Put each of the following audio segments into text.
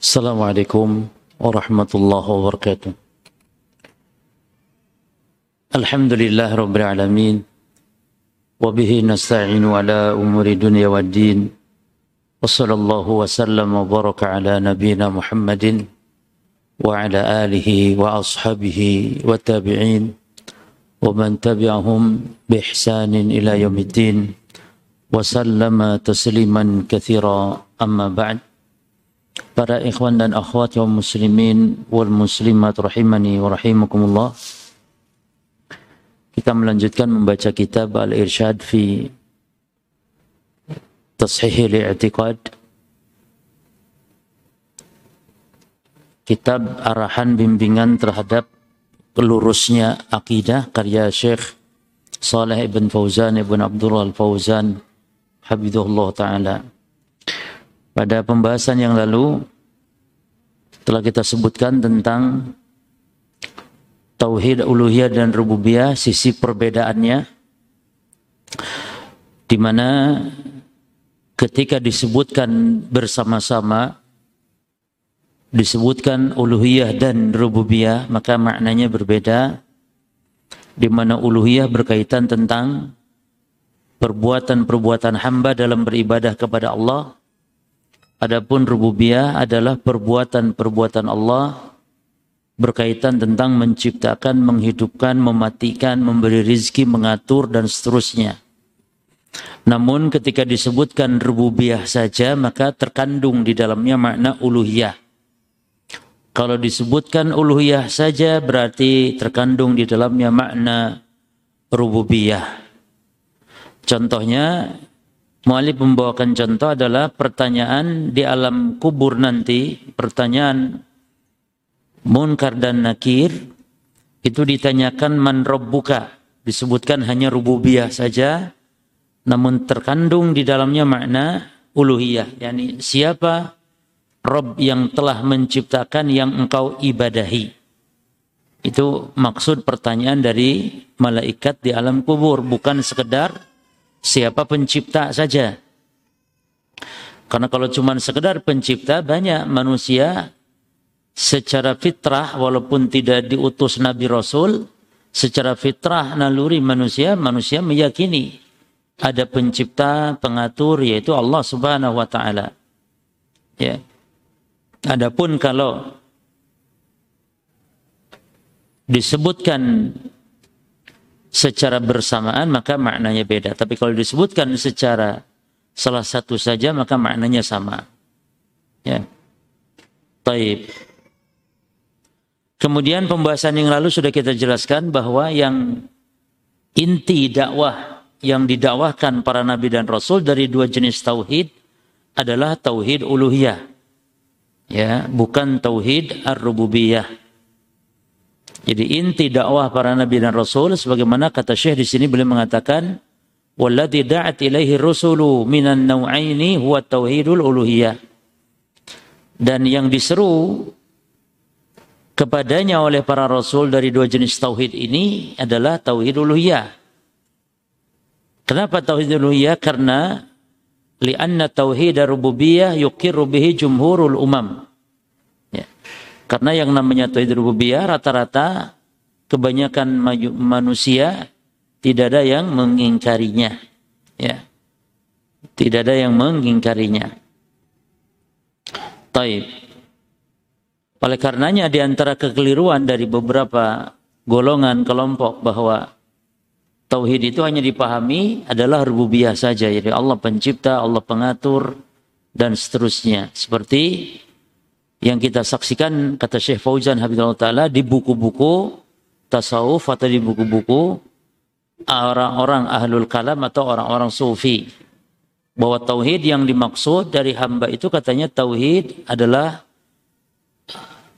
السلام عليكم ورحمة الله وبركاته. الحمد لله رب العالمين وبه نستعين على أمور الدنيا والدين وصلى الله وسلم وبارك على نبينا محمد وعلى آله وأصحابه والتابعين ومن تبعهم بإحسان إلى يوم الدين وسلم تسليما كثيرا. أما بعد para ikhwan dan akhwat kaum muslimin wal muslimat rahimani wa rahimakumullah. Kita melanjutkan membaca kitab Al-Irsyad fi Tashih al-I'tiqad kitab arahan bimbingan terhadap kelurusnya akidah karya Syekh Saleh ibn Fauzan ibn Abdullah al-Fauzan. Habibullah Ta'ala pada pembahasan yang lalu telah kita sebutkan tentang tauhid uluhiyah dan rububiyah sisi perbedaannya. Di mana ketika disebutkan bersama-sama disebutkan uluhiyah dan rububiyah maka maknanya berbeda. Di mana uluhiyah berkaitan tentang perbuatan-perbuatan hamba dalam beribadah kepada Allah Adapun rububiyah adalah perbuatan-perbuatan Allah berkaitan tentang menciptakan, menghidupkan, mematikan, memberi rizki, mengatur, dan seterusnya. Namun ketika disebutkan rububiyah saja, maka terkandung di dalamnya makna uluhiyah. Kalau disebutkan uluhiyah saja, berarti terkandung di dalamnya makna rububiyah. Contohnya, Mu'alif membawakan contoh adalah pertanyaan di alam kubur nanti, pertanyaan munkar dan nakir, itu ditanyakan man robbuka, disebutkan hanya rububiyah saja, namun terkandung di dalamnya makna uluhiyah, yakni siapa Rob yang telah menciptakan yang engkau ibadahi. Itu maksud pertanyaan dari malaikat di alam kubur, bukan sekedar siapa pencipta saja. Karena kalau cuma sekedar pencipta, banyak manusia secara fitrah, walaupun tidak diutus Nabi Rasul, secara fitrah naluri manusia, manusia meyakini ada pencipta, pengatur, yaitu Allah Subhanahu wa Ta'ala. Ya. Adapun kalau disebutkan secara bersamaan maka maknanya beda. Tapi kalau disebutkan secara salah satu saja maka maknanya sama. Ya. Taib. Kemudian pembahasan yang lalu sudah kita jelaskan bahwa yang inti dakwah yang didakwahkan para nabi dan rasul dari dua jenis tauhid adalah tauhid uluhiyah. Ya, bukan tauhid ar-rububiyah. Jadi inti dakwah para nabi dan rasul sebagaimana kata Syekh di sini beliau mengatakan walladzi da'at ilaihi rusulu minan nau'aini huwa tauhidul uluhiyah. Dan yang diseru kepadanya oleh para rasul dari dua jenis tauhid ini adalah tauhid uluhiyah. Kenapa tauhid uluhiyah? Karena li'anna tauhid rububiyah yuqirru bihi jumhurul umam. Karena yang namanya tauhid rububiyah rata-rata kebanyakan manusia tidak ada yang mengingkarinya. Ya. Tidak ada yang mengingkarinya. Taib. Oleh karenanya di antara kekeliruan dari beberapa golongan kelompok bahwa tauhid itu hanya dipahami adalah rububiyah saja. Jadi Allah pencipta, Allah pengatur dan seterusnya. Seperti yang kita saksikan kata Syekh Fauzan Habibullah Ta'ala di buku-buku tasawuf atau di buku-buku orang-orang ahlul kalam atau orang-orang sufi bahwa tauhid yang dimaksud dari hamba itu katanya tauhid adalah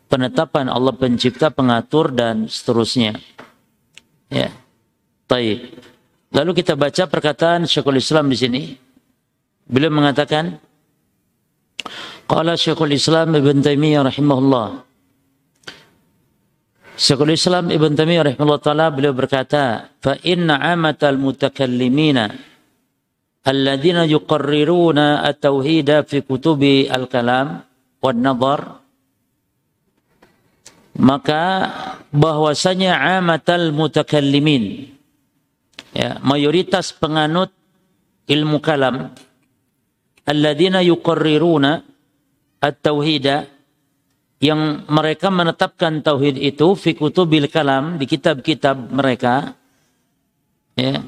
penetapan Allah pencipta, pengatur dan seterusnya. Ya. Taib. Lalu kita baca perkataan Syekhul Islam di sini. Beliau mengatakan Qala Syekhul Islam Ibn Taimiyah rahimahullah. Syekhul Islam Ibn Taimiyah rahimahullah taala beliau berkata, "Fa inna amatal mutakallimina alladzina yuqarriruna at-tauhid fi kutubi al-kalam maka bahwasanya amatal mutakallimin ya mayoritas penganut ilmu kalam alladzina yuqarriruna at-tauhida yang mereka menetapkan tauhid itu fi kutubil kalam di kitab-kitab mereka ya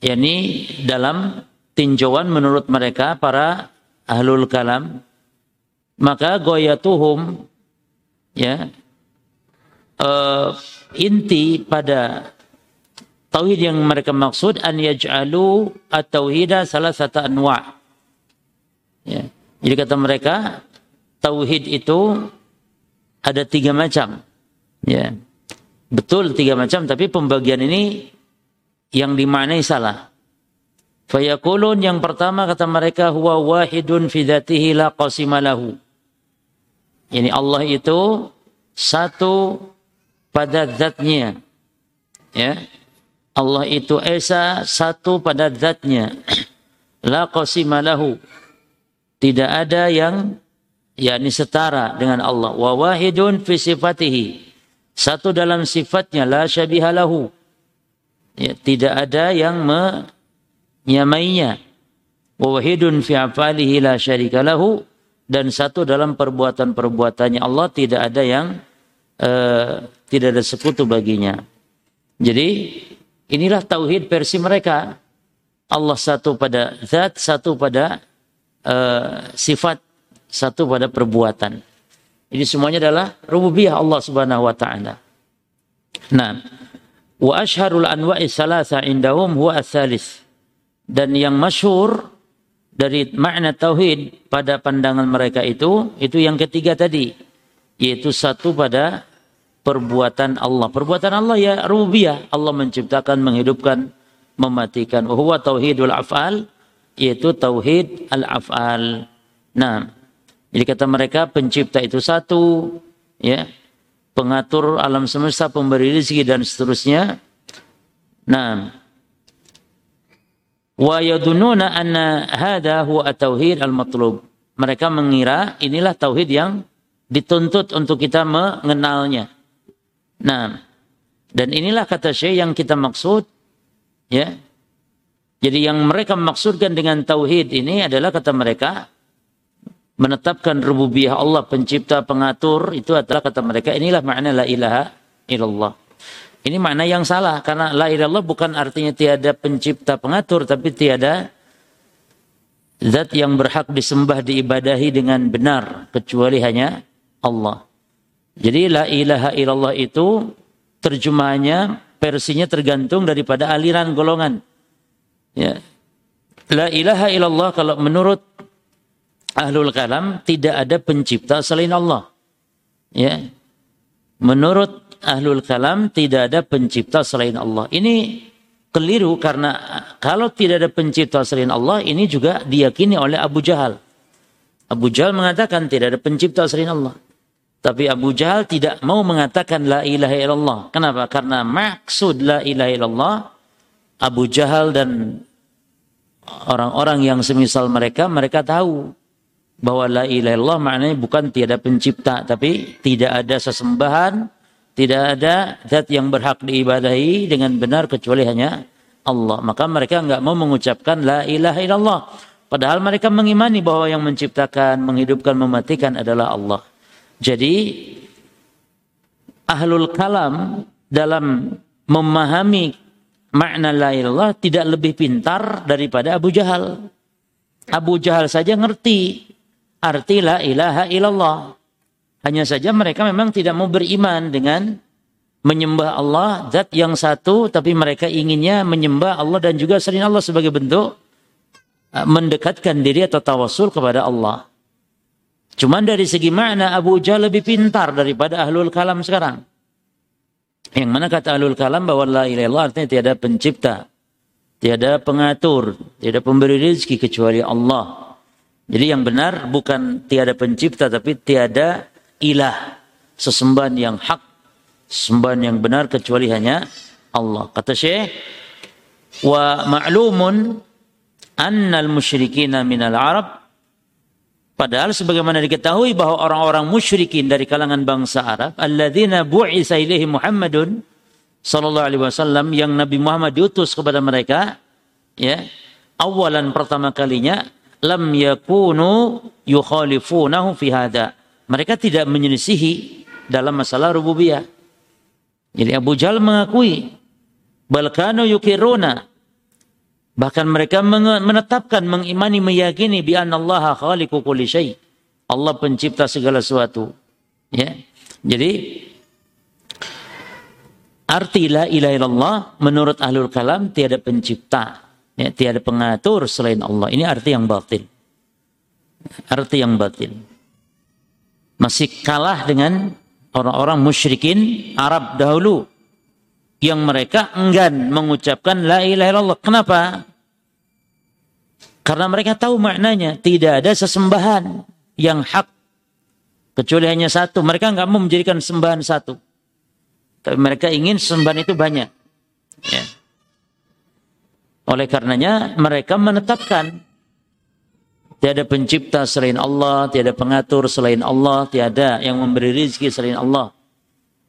yakni dalam tinjauan menurut mereka para ahlul kalam. Maka goyatuhum ya uh, inti pada tauhid yang mereka maksud an yaj'alu at-tauhida salah satu anwa. Ya jadi kata mereka tauhid itu ada tiga macam. Ya. Betul tiga macam, tapi pembagian ini yang dimaknai salah. Fayakulun yang pertama kata mereka huwa wahidun fi dzatihi la qasimalahu. Ini Allah itu satu pada zatnya. Ya. Allah itu esa satu pada zatnya. La qasimalahu. Tidak ada yang yakni setara dengan Allah. Wa wahidun fi sifatihi. Satu dalam sifatnya la syabihalahu ya, tidak ada yang menyamainya. Wa wahidun fi afalihi la syarika lahu. Dan satu dalam perbuatan-perbuatannya Allah tidak ada yang uh, tidak ada sekutu baginya. Jadi inilah tauhid versi mereka. Allah satu pada zat satu pada uh, sifat satu pada perbuatan. Ini semuanya adalah rububiyah Allah Subhanahu wa taala. Nah, wa asharul anwa'i salasa indahum huwa as-salis. Dan yang masyhur dari makna tauhid pada pandangan mereka itu itu yang ketiga tadi yaitu satu pada perbuatan Allah. Perbuatan Allah ya rububiyah. Allah menciptakan, menghidupkan, mematikan. Huwa tauhidul af'al yaitu tauhid al-af'al. Nah, jadi kata mereka pencipta itu satu, ya, pengatur alam semesta, pemberi rezeki dan seterusnya. Nah, wa yadununa anna hada huwa tauhid al-matlub. Mereka mengira inilah tauhid yang dituntut untuk kita mengenalnya. Nah, dan inilah kata Syekh yang kita maksud ya. Jadi yang mereka maksudkan dengan tauhid ini adalah kata mereka menetapkan rububiyah Allah pencipta pengatur itu adalah kata mereka inilah makna la ilaha illallah. Ini makna yang salah karena la ilaha illallah bukan artinya tiada pencipta pengatur tapi tiada zat yang berhak disembah diibadahi dengan benar kecuali hanya Allah. Jadi la ilaha illallah itu terjemahannya versinya tergantung daripada aliran golongan. Ya. La ilaha illallah kalau menurut ahlul kalam tidak ada pencipta selain Allah. Ya. Menurut ahlul kalam tidak ada pencipta selain Allah. Ini keliru karena kalau tidak ada pencipta selain Allah ini juga diyakini oleh Abu Jahal. Abu Jahal mengatakan tidak ada pencipta selain Allah. Tapi Abu Jahal tidak mau mengatakan la ilaha illallah. Kenapa? Karena maksud la ilaha illallah Abu Jahal dan orang-orang yang semisal mereka mereka tahu bahwa la ilaha illallah maknanya bukan tiada pencipta tapi tidak ada sesembahan tidak ada zat yang berhak diibadahi dengan benar kecuali hanya Allah. Maka mereka enggak mau mengucapkan la ilaha illallah. Padahal mereka mengimani bahwa yang menciptakan menghidupkan mematikan adalah Allah. Jadi ahlul kalam dalam memahami makna la ilallah tidak lebih pintar daripada Abu Jahal. Abu Jahal saja ngerti arti la ilaha illallah. Hanya saja mereka memang tidak mau beriman dengan menyembah Allah zat yang satu tapi mereka inginnya menyembah Allah dan juga selain Allah sebagai bentuk uh, mendekatkan diri atau tawasul kepada Allah. Cuman dari segi makna Abu Jahal lebih pintar daripada ahlul kalam sekarang. Yang mana kata ahlul kalam bahwa la ilaha artinya tiada pencipta, tiada pengatur, tiada pemberi rezeki kecuali Allah. Jadi yang benar bukan tiada pencipta tapi tiada ilah sesembahan yang hak, sembahan yang benar kecuali hanya Allah. Kata Syekh, wa ma'lumun annal musyrikina minal Arab Padahal sebagaimana diketahui bahwa orang-orang musyrikin dari kalangan bangsa Arab, alladzina bu'isa ilaihi Muhammadun sallallahu alaihi wasallam yang Nabi Muhammad diutus kepada mereka, ya. Awalan pertama kalinya lam yakunu yukhalifunahu fi hada. Mereka tidak menyelisihi dalam masalah rububiyah. Jadi Abu Jahal mengakui balkanu yukiruna bahkan mereka menetapkan mengimani meyakini bi Allah khaliqu kulli syai. Allah pencipta segala sesuatu. Ya. Jadi arti la ilaha illallah menurut ahlul kalam tiada pencipta, ya, tiada pengatur selain Allah. Ini arti yang batil. Arti yang batil. Masih kalah dengan orang-orang musyrikin Arab dahulu yang mereka enggan mengucapkan la ilaha illallah. Kenapa? Karena mereka tahu maknanya tidak ada sesembahan yang hak kecuali hanya satu. Mereka enggak mau menjadikan sembahan satu. Tapi mereka ingin sembahan itu banyak. Ya. Oleh karenanya mereka menetapkan Tiada pencipta selain Allah, tiada pengatur selain Allah, tiada yang memberi rezeki selain Allah.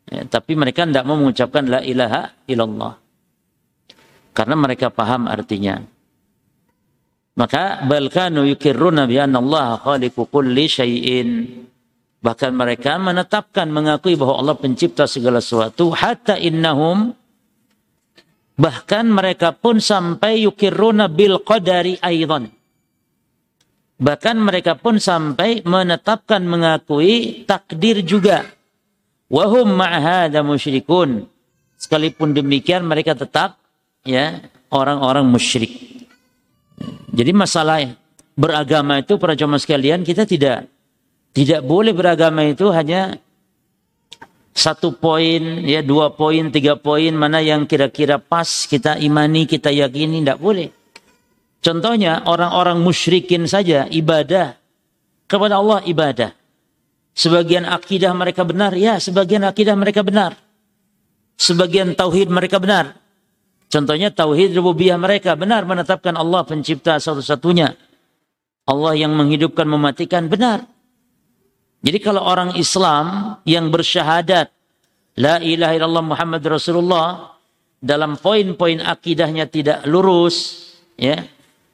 Ya, tapi mereka tidak mau mengucapkan la ilaha illallah. Karena mereka paham artinya. Maka balkanu yukirruna bi anna Allah khaliqu kulli syai'in. Bahkan mereka menetapkan mengakui bahwa Allah pencipta segala sesuatu hatta innahum bahkan mereka pun sampai yukirruna bil qadari aidan Bahkan mereka pun sampai menetapkan mengakui takdir juga. Wahum ma'hada musyrikun. Sekalipun demikian mereka tetap ya orang-orang musyrik. Jadi masalah beragama itu para jemaah sekalian kita tidak tidak boleh beragama itu hanya satu poin, ya dua poin, tiga poin mana yang kira-kira pas kita imani, kita yakini, tidak boleh. Contohnya orang-orang musyrikin saja ibadah kepada Allah ibadah. Sebagian akidah mereka benar, ya sebagian akidah mereka benar. Sebagian tauhid mereka benar. Contohnya tauhid rububiyah mereka benar menetapkan Allah pencipta satu-satunya. Allah yang menghidupkan mematikan benar. Jadi kalau orang Islam yang bersyahadat la ilaha illallah Muhammad Rasulullah dalam poin-poin akidahnya tidak lurus, ya,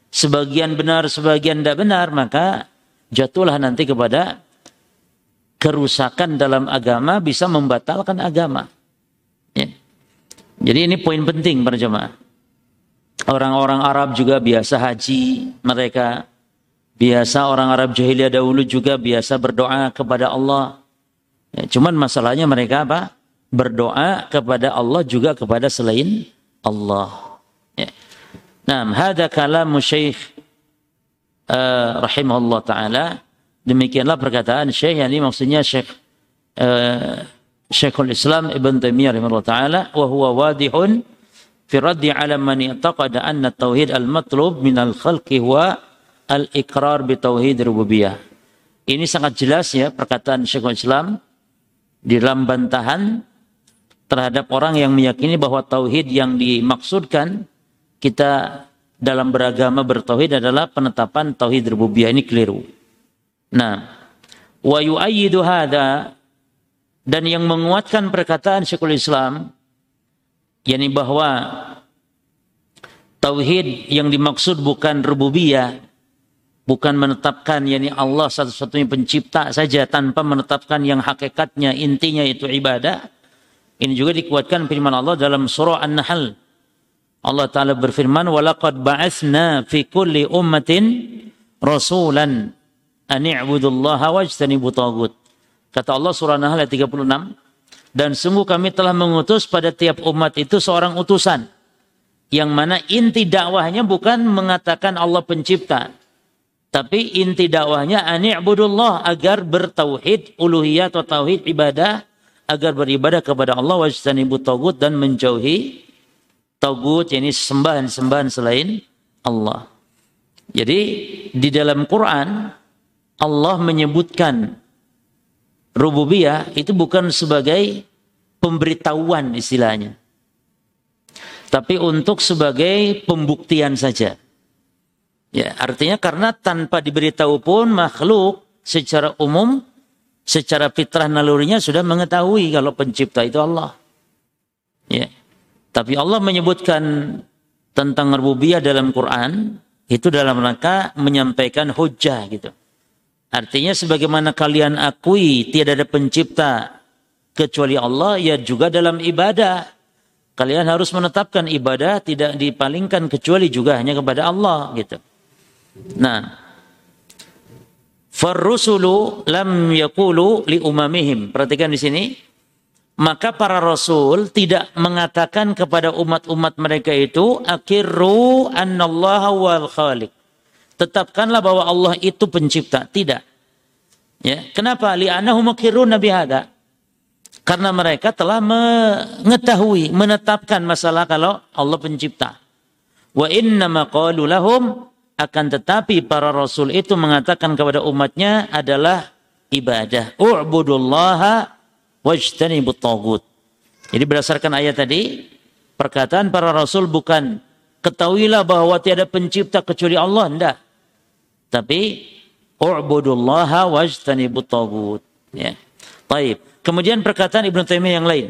sebagian benar, sebagian tidak benar, maka jatuhlah nanti kepada kerusakan dalam agama bisa membatalkan agama. Ya. Jadi ini poin penting para jemaah. Orang-orang Arab juga biasa haji, mereka biasa orang Arab jahiliyah dahulu juga biasa berdoa kepada Allah. Ya, cuman masalahnya mereka apa? Berdoa kepada Allah juga kepada selain Allah. Ya. Nah, hada kalamu Syekh uh, rahimahullah taala. Demikianlah perkataan Syekh yang ini maksudnya Syekh uh, Syekhul Islam Ibn Taimiyah rahimahullah taala wa huwa wadihun fi raddi ala man i'taqada anna tauhid al-matlub min al-khalqi huwa al-iqrar bi tauhid rububiyah. Ini sangat jelas ya perkataan Syekhul Islam di dalam bantahan terhadap orang yang meyakini bahwa tauhid yang dimaksudkan kita dalam beragama bertauhid adalah penetapan tauhid rububiyah ini keliru. Nah, wa yu'ayyidu hadha dan yang menguatkan perkataan Syekhul Islam yakni bahwa tauhid yang dimaksud bukan rububiyah bukan menetapkan yakni Allah satu-satunya pencipta saja tanpa menetapkan yang hakikatnya. Intinya itu ibadah. Ini juga dikuatkan firman Allah dalam surah An-Nahl. Allah taala berfirman walaqad ba'atsna fi kulli ummatin rasulan an i'budullaha wajtanibu tagut kata Allah surah An-Nahl ayat 36 dan sungguh kami telah mengutus pada tiap umat itu seorang utusan yang mana inti dakwahnya bukan mengatakan Allah pencipta tapi inti dakwahnya ani'budullah agar bertauhid uluhiyah atau tauhid ibadah agar beribadah kepada Allah wajtanibu tagut dan menjauhi Tagut ini sembahan-sembahan selain Allah. Jadi di dalam Quran Allah menyebutkan rububiyah itu bukan sebagai pemberitahuan istilahnya. Tapi untuk sebagai pembuktian saja. Ya, artinya karena tanpa diberitahu pun makhluk secara umum, secara fitrah nalurinya sudah mengetahui kalau pencipta itu Allah. Ya. Tapi Allah menyebutkan tentang rububiyah dalam Quran itu dalam rangka menyampaikan hujah gitu. Artinya sebagaimana kalian akui tidak ada pencipta kecuali Allah ya juga dalam ibadah. Kalian harus menetapkan ibadah tidak dipalingkan kecuali juga hanya kepada Allah gitu. Nah, Farrusulu lam yakulu li umamihim. Perhatikan di sini. Maka para rasul tidak mengatakan kepada umat-umat mereka itu akhiru annallaha wal khaliq. Tetapkanlah bahwa Allah itu pencipta. Tidak. Ya, kenapa? Li'annahu mukhiruna bihada. Karena mereka telah mengetahui, menetapkan masalah kalau Allah pencipta. Wa inna maqalu lahum akan tetapi para rasul itu mengatakan kepada umatnya adalah ibadah. U'budullaha wajtanibut tagut. Jadi berdasarkan ayat tadi, perkataan para rasul bukan ketahuilah bahwa tiada pencipta kecuali Allah, enggak. Tapi u'budullaha wajtanibut tagut. Ya. Baik. Kemudian perkataan Ibnu Taimiyah yang lain.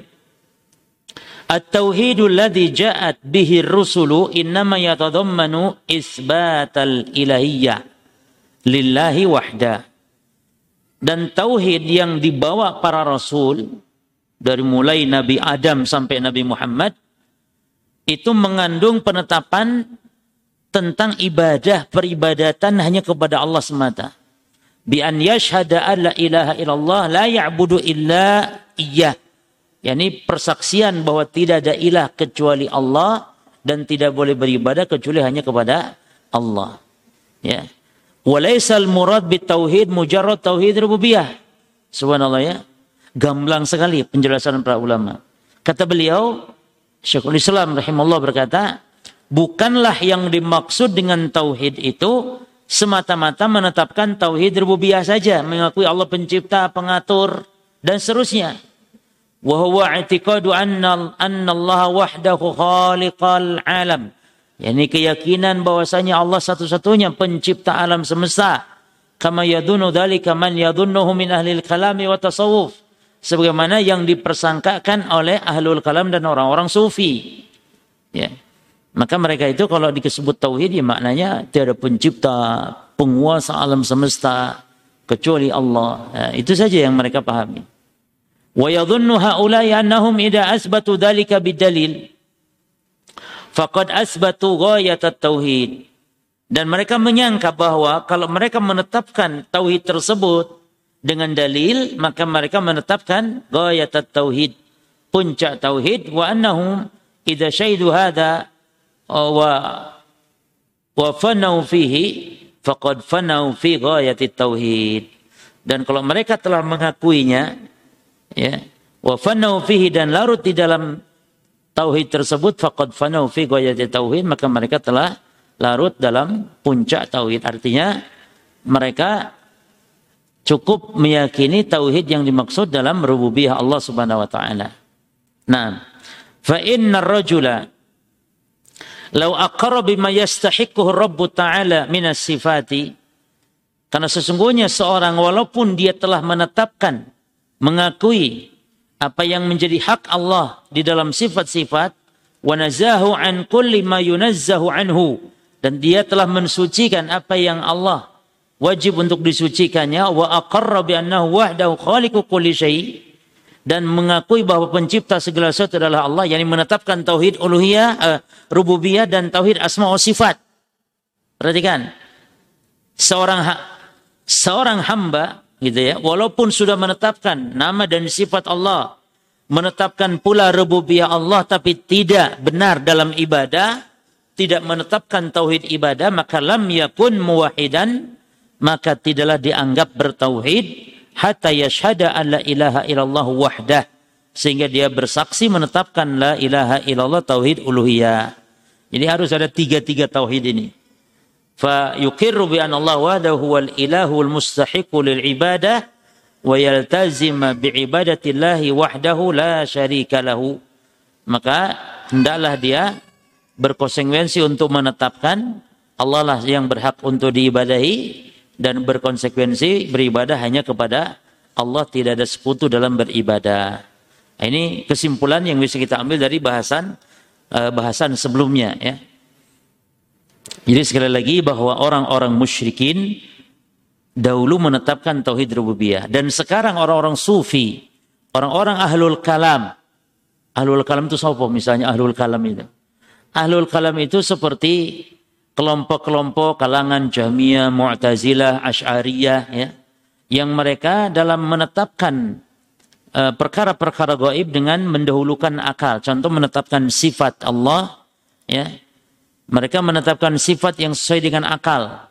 At-tauhidul ladzi ja'at bihi rusulu innama yatadammanu isbatal ilahiyyah lillahi wahda. Dan tauhid yang dibawa para rasul dari mulai Nabi Adam sampai Nabi Muhammad itu mengandung penetapan tentang ibadah peribadatan hanya kepada Allah semata. Bi an yashhada an la ilaha illallah la ya'budu illa iyyah yakni persaksian bahwa tidak ada ilah kecuali Allah dan tidak boleh beribadah kecuali hanya kepada Allah. Ya. Walaisal murad bit tauhid mujarrad tauhid rububiyah. Subhanallah ya. Gamblang sekali penjelasan para ulama. Kata beliau, Syekhul Islam rahimahullah berkata, bukanlah yang dimaksud dengan tauhid itu semata-mata menetapkan tauhid rububiyah saja, mengakui Allah pencipta, pengatur dan seterusnya. وهو اعتقاد أن أن الله وحده خالق العالم yakni keyakinan bahwasanya Allah satu-satunya pencipta alam semesta kama yadunu dzalika man yadunnuhu min ahli kalami wa tasawuf sebagaimana yang dipersangkakan oleh ahlul kalam dan orang-orang sufi ya maka mereka itu kalau disebut tauhid ya maknanya tiada pencipta penguasa alam semesta kecuali Allah ya, itu saja yang mereka pahami Yadhunnu haula'i annahum idza asbatu dhalika bidalil faqad asbatu ghayatat tauhid. Dan mereka menyangka bahwa kalau mereka menetapkan tauhid tersebut dengan dalil, maka mereka menetapkan ghayatat tauhid, puncak tauhid wa annahum idza syahidu hadha wa wa fanau fihi faqad fanau fi ghayatit tauhid. Dan kalau mereka telah mengakuinya, ya. Wa fanau fihi dan larut di dalam tauhid tersebut faqad fanau fi ghayati tauhid maka mereka telah larut dalam puncak tauhid. Artinya mereka cukup meyakini tauhid yang dimaksud dalam rububiyah Allah Subhanahu wa taala. Nah, fa inna rajula law aqarra bima yastahiquhu Rabb taala minas sifati karena sesungguhnya seorang walaupun dia telah menetapkan mengakui apa yang menjadi hak Allah di dalam sifat-sifat wa nazahu an kulli ma yunazzahu anhu. Dan dia telah mensucikan apa yang Allah wajib untuk disucikannya wa aqarra bi annahu wahdahu khaliqu kulli syai. Dan mengakui bahwa pencipta segala sesuatu adalah Allah yakni menetapkan tauhid uluhiyah uh, rububiyah dan tauhid asma wa sifat. Perhatikan seorang ha seorang hamba gitu ya. Walaupun sudah menetapkan nama dan sifat Allah menetapkan pula rububiyah Allah tapi tidak benar dalam ibadah tidak menetapkan tauhid ibadah maka lam yakun muwahidan maka tidaklah dianggap bertauhid hatta yashhada an la ilaha illallah wahdah sehingga dia bersaksi menetapkan la ilaha illallah tauhid uluhiyah. Jadi harus ada tiga-tiga tauhid ini فيقر بأن الله وحده هو الإله المستحق للعبادة ويلتزم بعبادة الله وحده لا شريك له maka hendaklah dia berkonsekuensi untuk menetapkan Allah lah yang berhak untuk diibadahi dan berkonsekuensi beribadah hanya kepada Allah tidak ada sekutu dalam beribadah. Nah, ini kesimpulan yang bisa kita ambil dari bahasan uh, bahasan sebelumnya ya. Jadi sekali lagi bahwa orang-orang musyrikin dahulu menetapkan tauhid rububiyah dan sekarang orang-orang sufi, orang-orang ahlul kalam. Ahlul kalam itu siapa misalnya ahlul kalam itu? Ahlul kalam itu seperti kelompok-kelompok kalangan Jahmiyah, Mu'tazilah, Asy'ariyah ya yang mereka dalam menetapkan uh, perkara-perkara gaib dengan mendahulukan akal. Contoh menetapkan sifat Allah ya. Mereka menetapkan sifat yang sesuai dengan akal.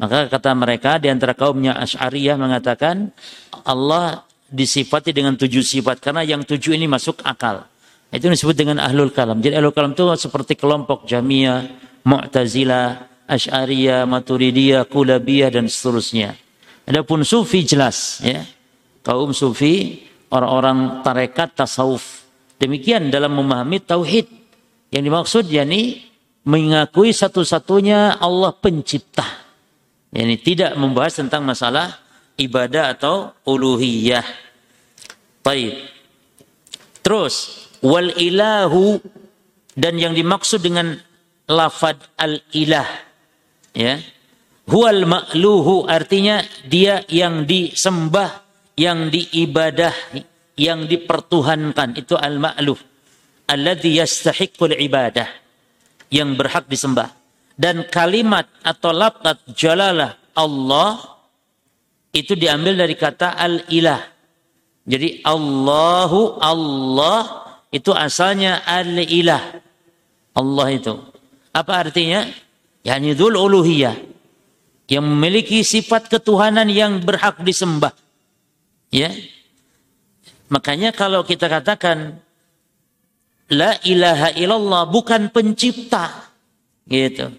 Maka kata mereka di antara kaumnya Asy'ariyah mengatakan Allah disifati dengan tujuh sifat karena yang tujuh ini masuk akal. Itu disebut dengan ahlul kalam. Jadi ahlul kalam itu seperti kelompok Jamiyah, Mu'tazilah, Asy'ariyah, Maturidiyah, Kulabiyah dan seterusnya. Adapun sufi jelas ya. Kaum sufi orang-orang tarekat tasawuf. Demikian dalam memahami tauhid. Yang dimaksud yakni mengakui satu-satunya Allah pencipta. Yani tidak membahas tentang masalah ibadah atau uluhiyah. Baik. Terus wal ilahu dan yang dimaksud dengan lafad al ilah ya Huwal ma'luhu artinya dia yang disembah, yang diibadah, yang dipertuhankan. Itu al-ma'luh. Alladhi yastahiqul ibadah. Yang berhak disembah. Dan kalimat atau lafaz jalalah Allah itu diambil dari kata al-ilah. Jadi Allahu Allah itu asalnya al-ilah. Allah itu. Apa artinya? Yani dzul uluhiyah yang memiliki sifat ketuhanan yang berhak disembah. Ya. Makanya kalau kita katakan la ilaha illallah bukan pencipta gitu.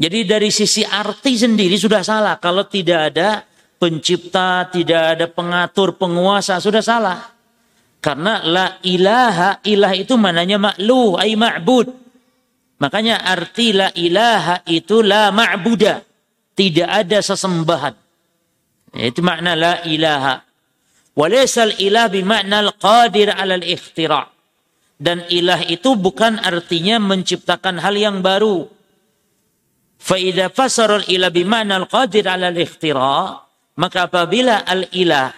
Jadi dari sisi arti sendiri sudah salah kalau tidak ada pencipta, tidak ada pengatur, penguasa sudah salah. Karena la ilaha ilah itu mananya makluh ay ma'bud. Makanya arti la ilaha itu la ma'budah tidak ada sesembahan. Itu makna la ilaha. Walaysal ilah bimakna al-qadir ala al-ikhtira. Dan ilah itu bukan artinya menciptakan hal yang baru. Fa'idha fasar al-ilah bimakna al-qadir ala al-ikhtira. Maka apabila al-ilah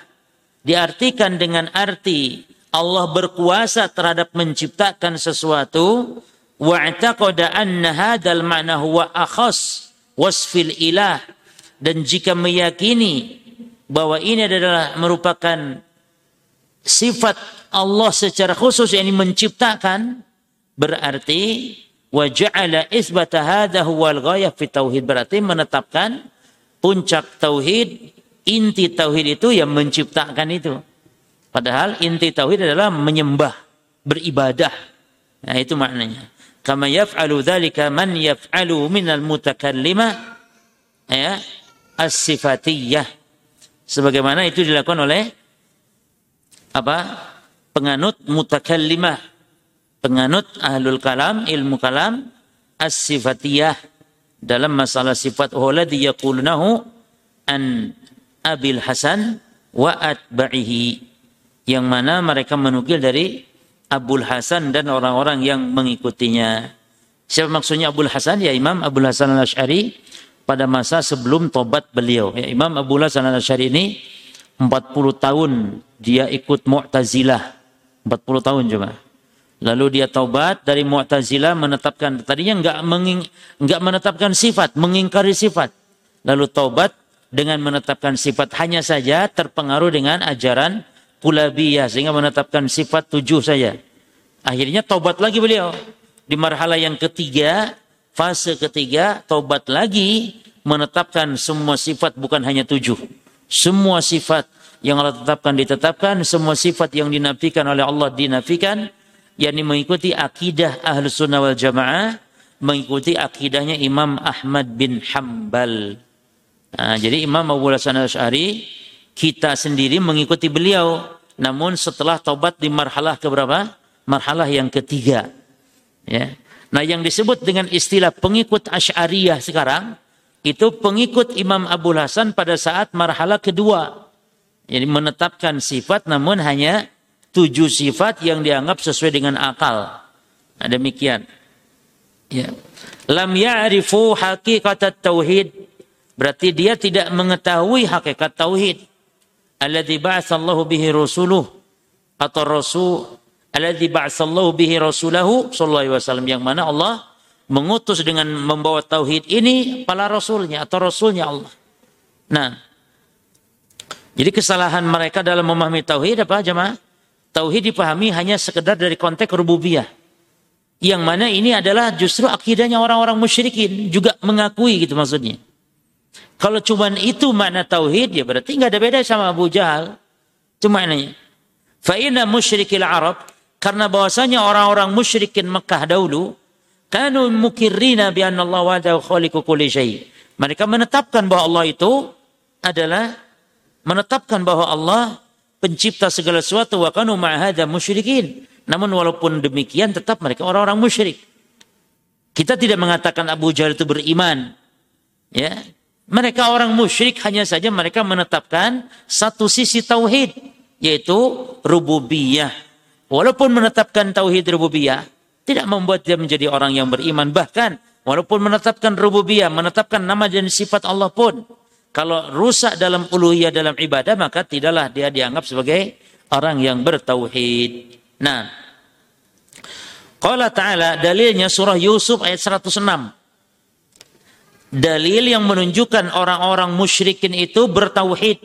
diartikan dengan arti Allah berkuasa terhadap menciptakan sesuatu wa'taqada anna hadzal ma'na huwa akhas wasfil ilah dan jika meyakini bahwa ini adalah merupakan sifat Allah secara khusus yang menciptakan berarti wa ja'ala isbata hadha huwal ghayah fi tauhid. Berarti menetapkan puncak tauhid inti tauhid itu yang menciptakan itu. Padahal inti tauhid adalah menyembah beribadah. Nah itu maknanya. Kama yaf'alu dzalika man yaf'alu minal mutakallima ya as-sifatiyah. Sebagaimana itu dilakukan oleh apa penganut mutakallimah penganut ahlul kalam ilmu kalam as-sifatiyah dalam masalah sifat walladhi yaqulunahu an abil hasan wa atba'ihi yang mana mereka menukil dari Abul Hasan dan orang-orang yang mengikutinya. Siapa maksudnya Abul Hasan? Ya Imam Abul Hasan al-Ash'ari pada masa sebelum tobat beliau. Ya, Imam Abul Hasan al-Ash'ari ini 40 tahun dia ikut Mu'tazilah. 40 tahun coba. Lalu dia taubat dari Mu'tazilah menetapkan tadinya enggak menging, enggak menetapkan sifat, mengingkari sifat. Lalu taubat dengan menetapkan sifat hanya saja terpengaruh dengan ajaran kulabiyah sehingga menetapkan sifat tujuh saja. Akhirnya taubat lagi beliau. Di marhala yang ketiga, fase ketiga, taubat lagi menetapkan semua sifat bukan hanya tujuh. Semua sifat yang Allah tetapkan ditetapkan, semua sifat yang dinafikan oleh Allah dinafikan, yakni mengikuti akidah ahlu sunnah wal jamaah, mengikuti akidahnya Imam Ahmad bin Hambal. Nah, jadi Imam Abu Hasan al-Syari kita sendiri mengikuti beliau. Namun setelah taubat di marhalah keberapa? Marhalah yang ketiga. Ya. Nah yang disebut dengan istilah pengikut Ash'ariyah sekarang, itu pengikut Imam Abu Hasan pada saat marhala kedua. Jadi menetapkan sifat namun hanya tujuh sifat yang dianggap sesuai dengan akal. Nah, demikian. Ya. Lam ya'rifu haqiqat tauhid. Berarti dia tidak mengetahui hakikat tauhid. Alladzi ba'atsallahu bihi rasuluh atau rasul alladzi ba'atsallahu bihi rasulahu sallallahu alaihi wasallam yang mana Allah mengutus dengan membawa tauhid ini para rasulnya atau rasulnya Allah. Nah, jadi kesalahan mereka dalam memahami tauhid apa jemaah? Tauhid dipahami hanya sekedar dari konteks rububiyah. Yang mana ini adalah justru akidahnya orang-orang musyrikin juga mengakui gitu maksudnya. Kalau cuma itu makna tauhid ya berarti nggak ada beda sama Abu Jahal. Cuma ini. Fa'ina musyrikil Arab karena bahwasanya orang-orang musyrikin Mekah dahulu kanu mukirrina bi anna Allah wahdahu khaliqu kulli syai. Mereka menetapkan bahwa Allah itu adalah menetapkan bahwa Allah pencipta segala sesuatu wa kanu ma'hadha musyrikin. Namun walaupun demikian tetap mereka orang-orang musyrik. Kita tidak mengatakan Abu Jahal itu beriman. Ya. Mereka orang musyrik hanya saja mereka menetapkan satu sisi tauhid yaitu rububiyah Walaupun menetapkan tauhid rububiyah, tidak membuat dia menjadi orang yang beriman. Bahkan, walaupun menetapkan rububiyah, menetapkan nama dan sifat Allah pun, kalau rusak dalam uluhiyah dalam ibadah, maka tidaklah dia dianggap sebagai orang yang bertauhid. Nah, Qala ta'ala dalilnya surah Yusuf ayat 106. Dalil yang menunjukkan orang-orang musyrikin itu bertauhid.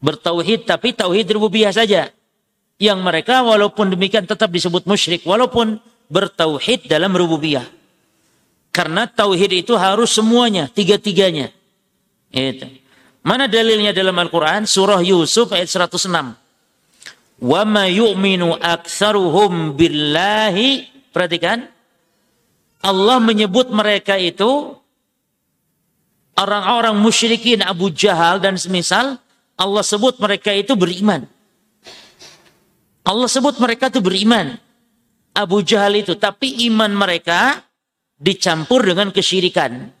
Bertauhid tapi tauhid rububiyah saja yang mereka walaupun demikian tetap disebut musyrik walaupun bertauhid dalam rububiyah. Karena tauhid itu harus semuanya, tiga-tiganya. Itu. Mana dalilnya dalam Al-Qur'an? Surah Yusuf ayat 106. Wa ma yu'minu aktsaruhum billahi. Perhatikan. Allah menyebut mereka itu orang-orang musyrikin Abu Jahal dan semisal Allah sebut mereka itu beriman. Allah sebut mereka itu beriman. Abu Jahal itu. Tapi iman mereka dicampur dengan kesyirikan.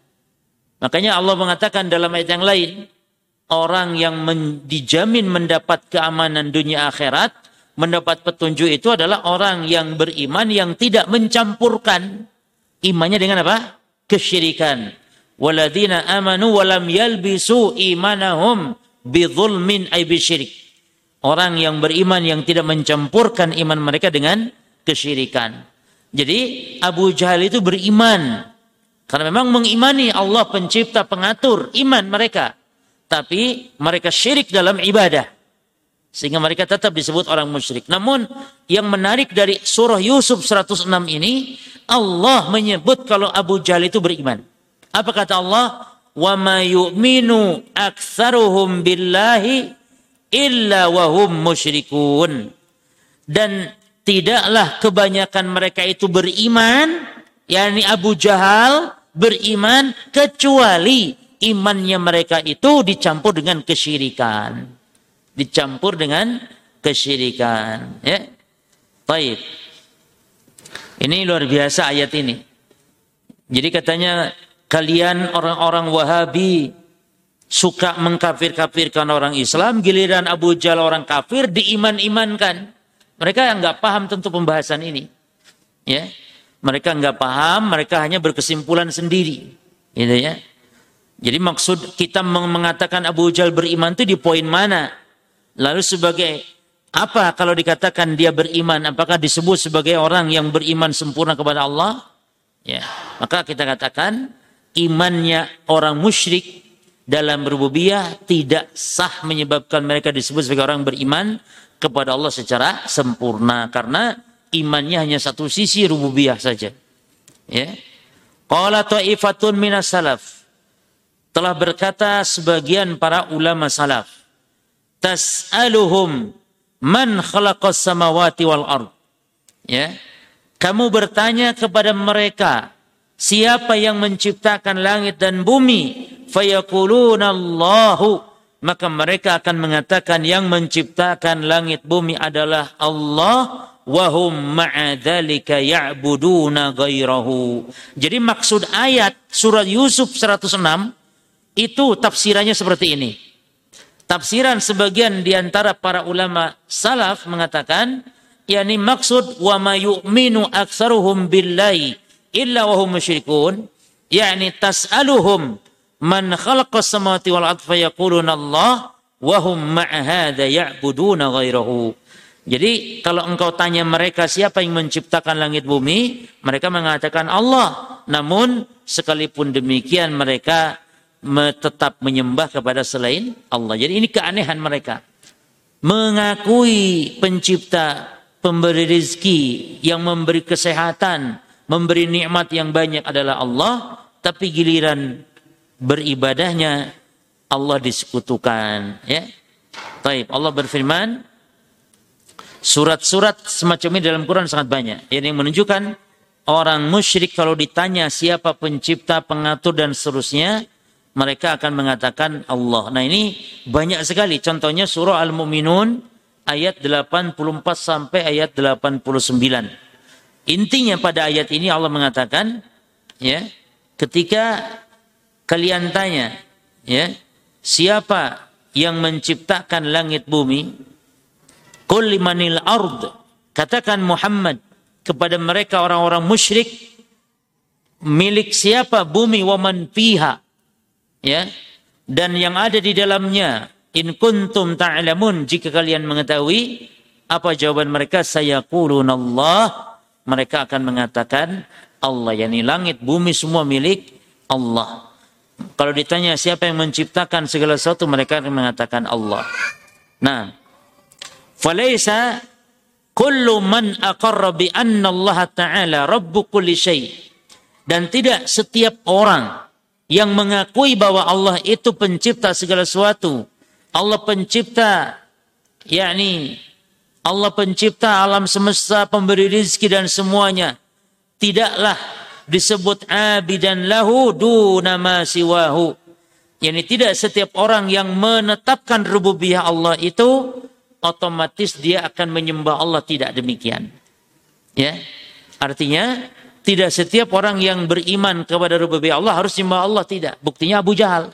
Makanya Allah mengatakan dalam ayat yang lain. Orang yang men, dijamin mendapat keamanan dunia akhirat. Mendapat petunjuk itu adalah orang yang beriman yang tidak mencampurkan. Imannya dengan apa? Kesyirikan. Waladina amanu walam yalbisu imanahum bidhulmin ay bisyirik Orang yang beriman yang tidak mencampurkan iman mereka dengan kesyirikan. Jadi Abu Jahal itu beriman. Karena memang mengimani Allah pencipta pengatur iman mereka. Tapi mereka syirik dalam ibadah. Sehingga mereka tetap disebut orang musyrik. Namun yang menarik dari surah Yusuf 106 ini. Allah menyebut kalau Abu Jahal itu beriman. Apa kata Allah? Ma yu'minu aktsaruhum billahi illa wahum musyrikun. Dan tidaklah kebanyakan mereka itu beriman, yakni Abu Jahal beriman kecuali imannya mereka itu dicampur dengan kesyirikan. Dicampur dengan kesyirikan, ya. Baik. Ini luar biasa ayat ini. Jadi katanya kalian orang-orang Wahabi suka mengkafir-kafirkan orang Islam, giliran Abu Jahal orang kafir diiman-imankan. Mereka nggak paham tentu pembahasan ini. Ya, mereka nggak paham, mereka hanya berkesimpulan sendiri, gitu ya. Jadi maksud kita mengatakan Abu Jahal beriman itu di poin mana? Lalu sebagai apa kalau dikatakan dia beriman? Apakah disebut sebagai orang yang beriman sempurna kepada Allah? Ya, maka kita katakan imannya orang musyrik dalam rububiyah tidak sah menyebabkan mereka disebut sebagai orang beriman kepada Allah secara sempurna karena imannya hanya satu sisi rububiyah saja. Ya. Qala ta'ifatun minas salaf. Telah berkata sebagian para ulama salaf. Tas'aluhum man khalaqas samawati wal ard. Ya. Kamu bertanya kepada mereka, siapa yang menciptakan langit dan bumi? fayaquluna Allahu maka mereka akan mengatakan yang menciptakan langit bumi adalah Allah wahum ma'adzalika ya'buduna ghairahu. Jadi maksud ayat surat Yusuf 106 itu tafsirannya seperti ini. Tafsiran sebagian di antara para ulama salaf mengatakan yakni maksud wa ma yu'minu aktsaruhum billahi illa wa hum musyrikun yakni tas'aluhum man khalaqas samawati wal ardh fayaquluna Allah wa hum ma'a hadza ya'buduna ghairahu jadi kalau engkau tanya mereka siapa yang menciptakan langit bumi, mereka mengatakan Allah. Namun sekalipun demikian mereka tetap menyembah kepada selain Allah. Jadi ini keanehan mereka. Mengakui pencipta, pemberi rizki, yang memberi kesehatan, memberi nikmat yang banyak adalah Allah, tapi giliran beribadahnya Allah disekutukan. Ya. Taib. Allah berfirman, Surat-surat semacam ini dalam Quran sangat banyak. Yang menunjukkan orang musyrik kalau ditanya siapa pencipta, pengatur dan seterusnya, mereka akan mengatakan Allah. Nah ini banyak sekali. Contohnya surah Al-Mu'minun ayat 84 sampai ayat 89. Intinya pada ayat ini Allah mengatakan ya, ketika kalian tanya ya, siapa yang menciptakan langit bumi? Qul ard. Katakan Muhammad kepada mereka orang-orang musyrik milik siapa bumi waman fiha? Ya. Dan yang ada di dalamnya in kuntum ta'lamun jika kalian mengetahui apa jawaban mereka? Saya Allah. Mereka akan mengatakan Allah yakni langit bumi semua milik Allah. Kalau ditanya siapa yang menciptakan segala sesuatu mereka akan mengatakan Allah. Nah Falaisa kullu man aqarra anna Allah Ta'ala rabbu kulli. Dan tidak setiap orang yang mengakui bahwa Allah itu pencipta segala sesuatu. Allah pencipta yakni Allah pencipta alam semesta, pemberi rizki dan semuanya. Tidaklah disebut abidan lahu duna ma siwahu. Yani tidak setiap orang yang menetapkan rububiyah Allah itu otomatis dia akan menyembah Allah tidak demikian. Ya. Artinya tidak setiap orang yang beriman kepada rububiyah Allah harus menyembah Allah tidak. Buktinya Abu Jahal.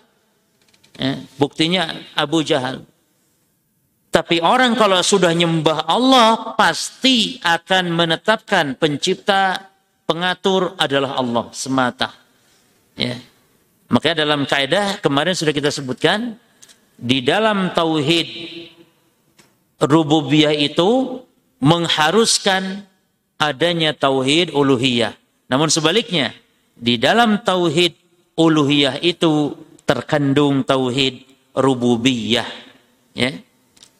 Ya. Buktinya Abu Jahal. Tapi orang kalau sudah nyembah Allah pasti akan menetapkan pencipta, pengatur adalah Allah semata. Ya. Makanya dalam kaidah kemarin sudah kita sebutkan di dalam tauhid rububiyah itu mengharuskan adanya tauhid uluhiyah. Namun sebaliknya, di dalam tauhid uluhiyah itu terkandung tauhid rububiyah. Ya.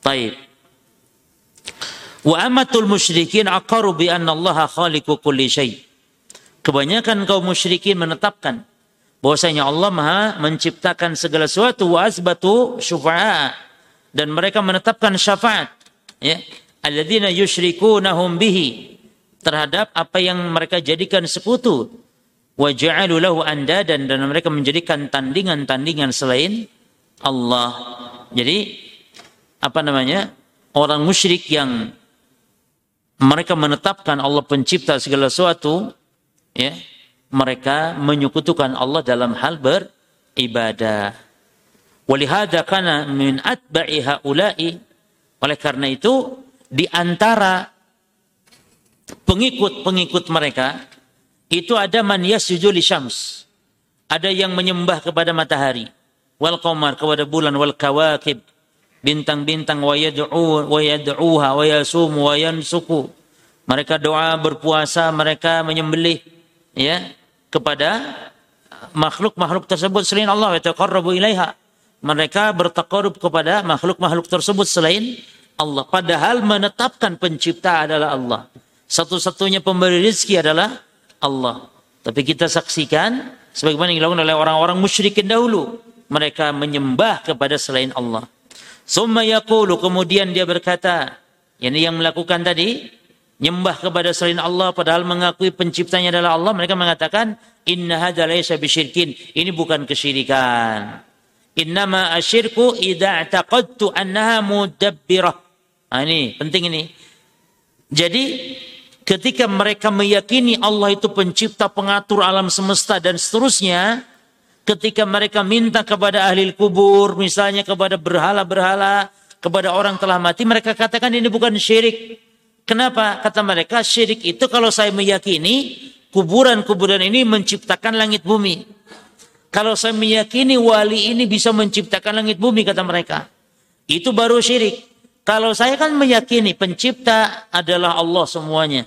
Baik. Wa amatul musyrikin aqaru bi anna Allah khaliqu kulli syai. Kebanyakan kaum musyrikin menetapkan bahwasanya Allah Maha menciptakan segala sesuatu wa asbatu syufa'a dan mereka menetapkan syafaat ya alladzina yusyrikunahum bihi terhadap apa yang mereka jadikan sekutu wa ja'alu lahu andadan dan mereka menjadikan tandingan-tandingan selain Allah. Jadi apa namanya? Orang musyrik yang mereka menetapkan Allah pencipta segala sesuatu ya, mereka menyekutukan Allah dalam hal beribadah. Walihada kana min atba'i haula'i. Oleh karena itu, di antara pengikut-pengikut mereka, itu ada man yasjudu li syams. Ada yang menyembah kepada matahari. Wal qamar, kepada bulan, wal kawakib. Bintang-bintang, wa yad'u wa yad'uha, wa yasumu, wa yansuku. Mereka doa, berpuasa, mereka menyembelih ya kepada makhluk-makhluk tersebut selain Allah wa taqarrabu ilaiha mereka bertakarub kepada makhluk-makhluk tersebut selain Allah. Padahal menetapkan pencipta adalah Allah. Satu-satunya pemberi rezeki adalah Allah. Tapi kita saksikan sebagaimana yang dilakukan oleh orang-orang musyrikin dahulu. Mereka menyembah kepada selain Allah. Summa yaqulu kemudian dia berkata, ini yang melakukan tadi nyembah kepada selain Allah padahal mengakui penciptanya adalah Allah, mereka mengatakan inna hadza bisyirkin. Ini bukan kesyirikan. Innama asyirku idza taqadtu annaha mudabbirah. Nah, ini penting ini. Jadi ketika mereka meyakini Allah itu pencipta, pengatur alam semesta dan seterusnya, ketika mereka minta kepada ahli kubur, misalnya kepada berhala-berhala, kepada orang telah mati, mereka katakan ini bukan syirik. Kenapa? Kata mereka, syirik itu kalau saya meyakini kuburan-kuburan ini menciptakan langit bumi. Kalau saya meyakini wali ini bisa menciptakan langit bumi, kata mereka. Itu baru syirik. Kalau saya kan meyakini pencipta adalah Allah semuanya.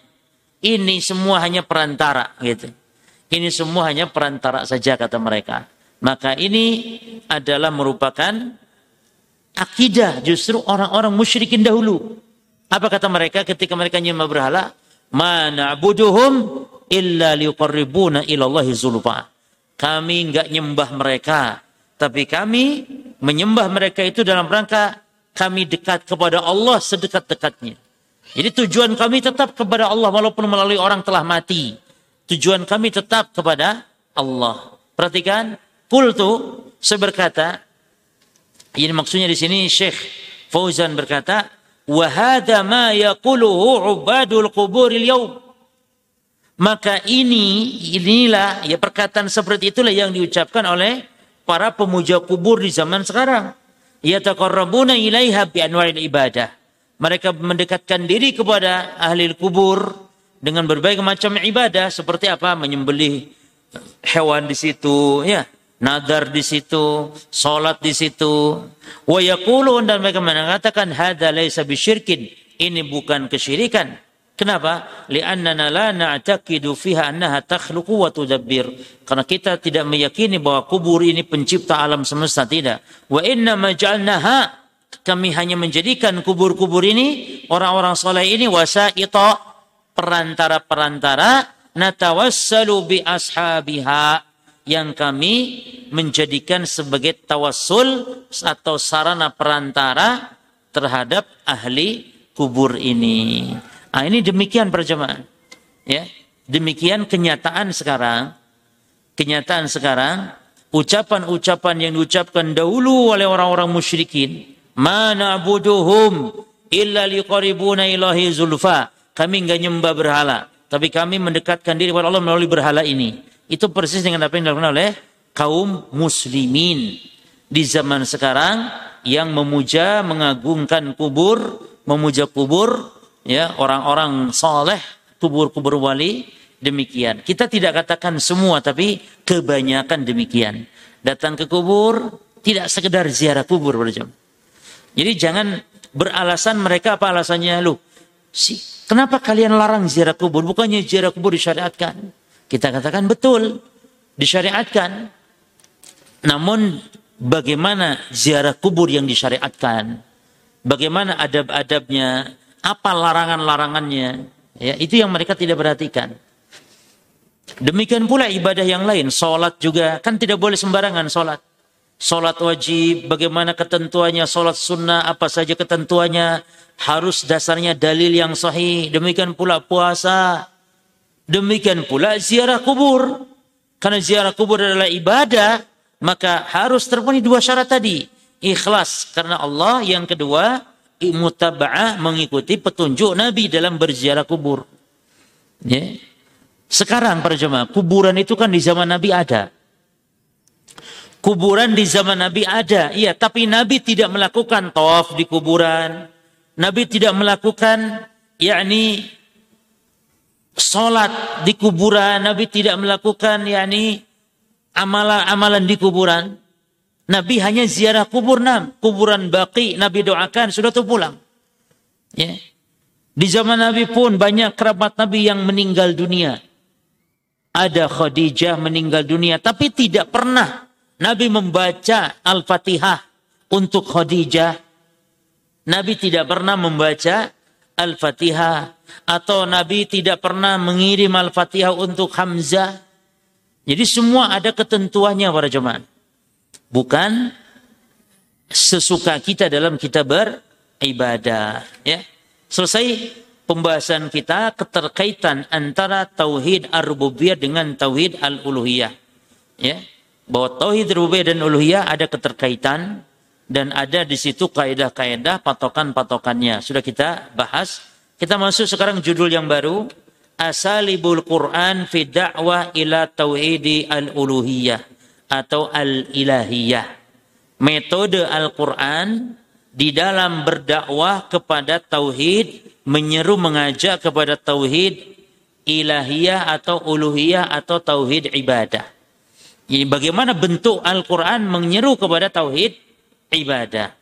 Ini semua hanya perantara gitu. Ini semua hanya perantara saja kata mereka. Maka ini adalah merupakan akidah justru orang-orang musyrikin dahulu. Apa kata mereka ketika mereka nyembah berhala? Mana buduhum illa liqarribuna ilallahi zulfa. Kami enggak nyembah mereka, tapi kami menyembah mereka itu dalam rangka kami dekat kepada Allah sedekat-dekatnya. Jadi tujuan kami tetap kepada Allah walaupun melalui orang telah mati. Tujuan kami tetap kepada Allah. Perhatikan, kultu saya berkata, ini maksudnya di sini Syekh Fauzan berkata, wa hadha ma yaquluhu ubadul quburil. Maka ini inilah ya perkataan seperti itulah yang diucapkan oleh para pemuja kubur di zaman sekarang. Yataqarrabuna ilaiha bi anwa'il ibadah. Mereka mendekatkan diri kepada ahli kubur dengan berbagai macam ibadah seperti apa? Menyembelih hewan di situ, ya, nadar di situ, salat di situ. Wa yaqulun dan mereka mengatakan hadza laisa bisyirkin. Ini bukan kesyirikan. Kenapa? Li'annana la na'taqidu fiha annaha takhluqu wa tudabbir. Karena kita tidak meyakini bahwa kubur ini pencipta alam semesta tidak. Wa inna ma ja'alnaha kami hanya menjadikan kubur-kubur ini orang-orang soleh ini wasaita perantara-perantara natawassalu bi ashabiha yang kami menjadikan sebagai tawassul atau sarana perantara terhadap ahli kubur ini. Nah, ini demikian perjemaah. Ya. Demikian kenyataan sekarang. Kenyataan sekarang ucapan-ucapan yang diucapkan dahulu oleh orang-orang musyrikin, mana buduhum illa liqaribuna ilahi zulfa. Kami enggak nyembah berhala, tapi kami mendekatkan diri kepada Allah melalui berhala ini. Itu persis dengan apa yang dilakukan oleh kaum muslimin di zaman sekarang yang memuja, mengagungkan kubur, memuja kubur, ya orang-orang soleh kubur-kubur wali demikian. Kita tidak katakan semua tapi kebanyakan demikian. Datang ke kubur tidak sekedar ziarah kubur berjam jadi jangan beralasan mereka apa alasannya. Lu si kenapa kalian larang ziarah kubur? Bukannya ziarah kubur disyariatkan? Kita katakan betul disyariatkan. Namun bagaimana ziarah kubur yang disyariatkan? Bagaimana adab-adabnya apa larangan-larangannya? Ya itu yang mereka tidak perhatikan. Demikian pula ibadah yang lain. Sholat juga. Kan tidak boleh sembarangan sholat sholat wajib. Bagaimana ketentuannya? Sholat sunnah apa saja ketentuannya? Harus dasarnya dalil yang sahih. Demikian pula puasa. Demikian pula ziarah kubur. Karena ziarah kubur adalah ibadah maka harus terpenuhi dua syarat tadi. Ikhlas karena Allah. Yang kedua mutaba'ah mengikuti petunjuk Nabi dalam berziarah kubur. Ya. Sekarang para jemaah, kuburan itu kan di zaman Nabi ada. Kuburan di zaman Nabi ada, iya, tapi Nabi tidak melakukan tawaf di kuburan. Nabi tidak melakukan yakni salat di kuburan, Nabi tidak melakukan yakni amalan-amalan di kuburan. Nabi hanya ziarah kubur nam, kuburan baki Nabi doakan sudah tuh pulang. Ya. Di zaman Nabi pun banyak kerabat Nabi yang meninggal dunia. Ada Khadijah meninggal dunia, tapi tidak pernah Nabi membaca Al-Fatihah untuk Khadijah. Nabi tidak pernah membaca Al-Fatihah atau Nabi tidak pernah mengirim Al-Fatihah untuk Hamzah. Jadi semua ada ketentuannya para jemaah bukan sesuka kita dalam kita beribadah ya. Selesai pembahasan kita keterkaitan antara tauhid ar-rububiyah dengan tauhid al-uluhiyah ya. Bahwa tauhid rububiyah dan uluhiyah ada keterkaitan dan ada di situ kaidah-kaidah patokan-patokannya. Sudah kita bahas. Kita masuk sekarang judul yang baru. Asalibul Quran fi da'wah ila tauhidi al-uluhiyah atau al-ilahiyah. Metode Al-Quran di dalam berdakwah kepada tauhid, menyeru mengajak kepada tauhid ilahiyah atau uluhiyah atau tauhid ibadah. Jadi bagaimana bentuk Al-Quran menyeru kepada tauhid ibadah.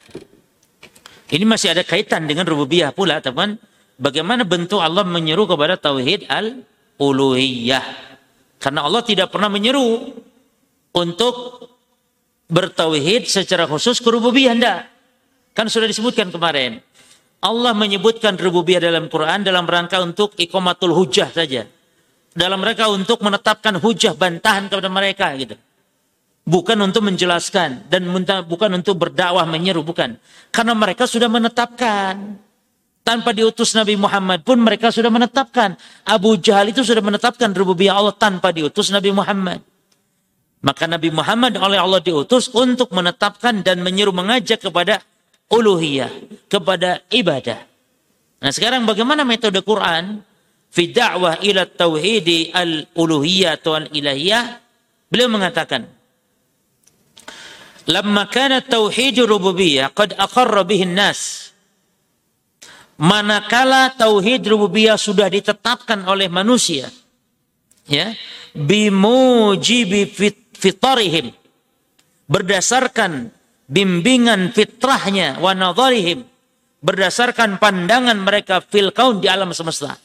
Ini masih ada kaitan dengan rububiyah pula, teman bagaimana bentuk Allah menyeru kepada tauhid al-uluhiyah. Karena Allah tidak pernah menyeru untuk bertauhid secara khusus ke rububiyah enggak. Kan sudah disebutkan kemarin. Allah menyebutkan rububiyah dalam Quran dalam rangka untuk ikomatul hujah saja. Dalam rangka untuk menetapkan hujah bantahan kepada mereka gitu. Bukan untuk menjelaskan dan bukan untuk berdakwah menyeru bukan. Karena mereka sudah menetapkan tanpa diutus Nabi Muhammad pun mereka sudah menetapkan. Abu Jahal itu sudah menetapkan rububiyah Allah tanpa diutus Nabi Muhammad. Maka Nabi Muhammad oleh Allah diutus untuk menetapkan dan menyuruh mengajak kepada uluhiyah, kepada ibadah. Nah sekarang bagaimana metode Quran? Fi da'wah ila tauhidi al-uluhiyah atau al-ilahiyah. Beliau mengatakan, Lamma kana tauhid rububiyah qad aqarra bihi nas manakala tauhid rububiyah sudah ditetapkan oleh manusia ya bimujibi fit, fitarihim berdasarkan bimbingan fitrahnya wa berdasarkan pandangan mereka fil kaun di alam semesta.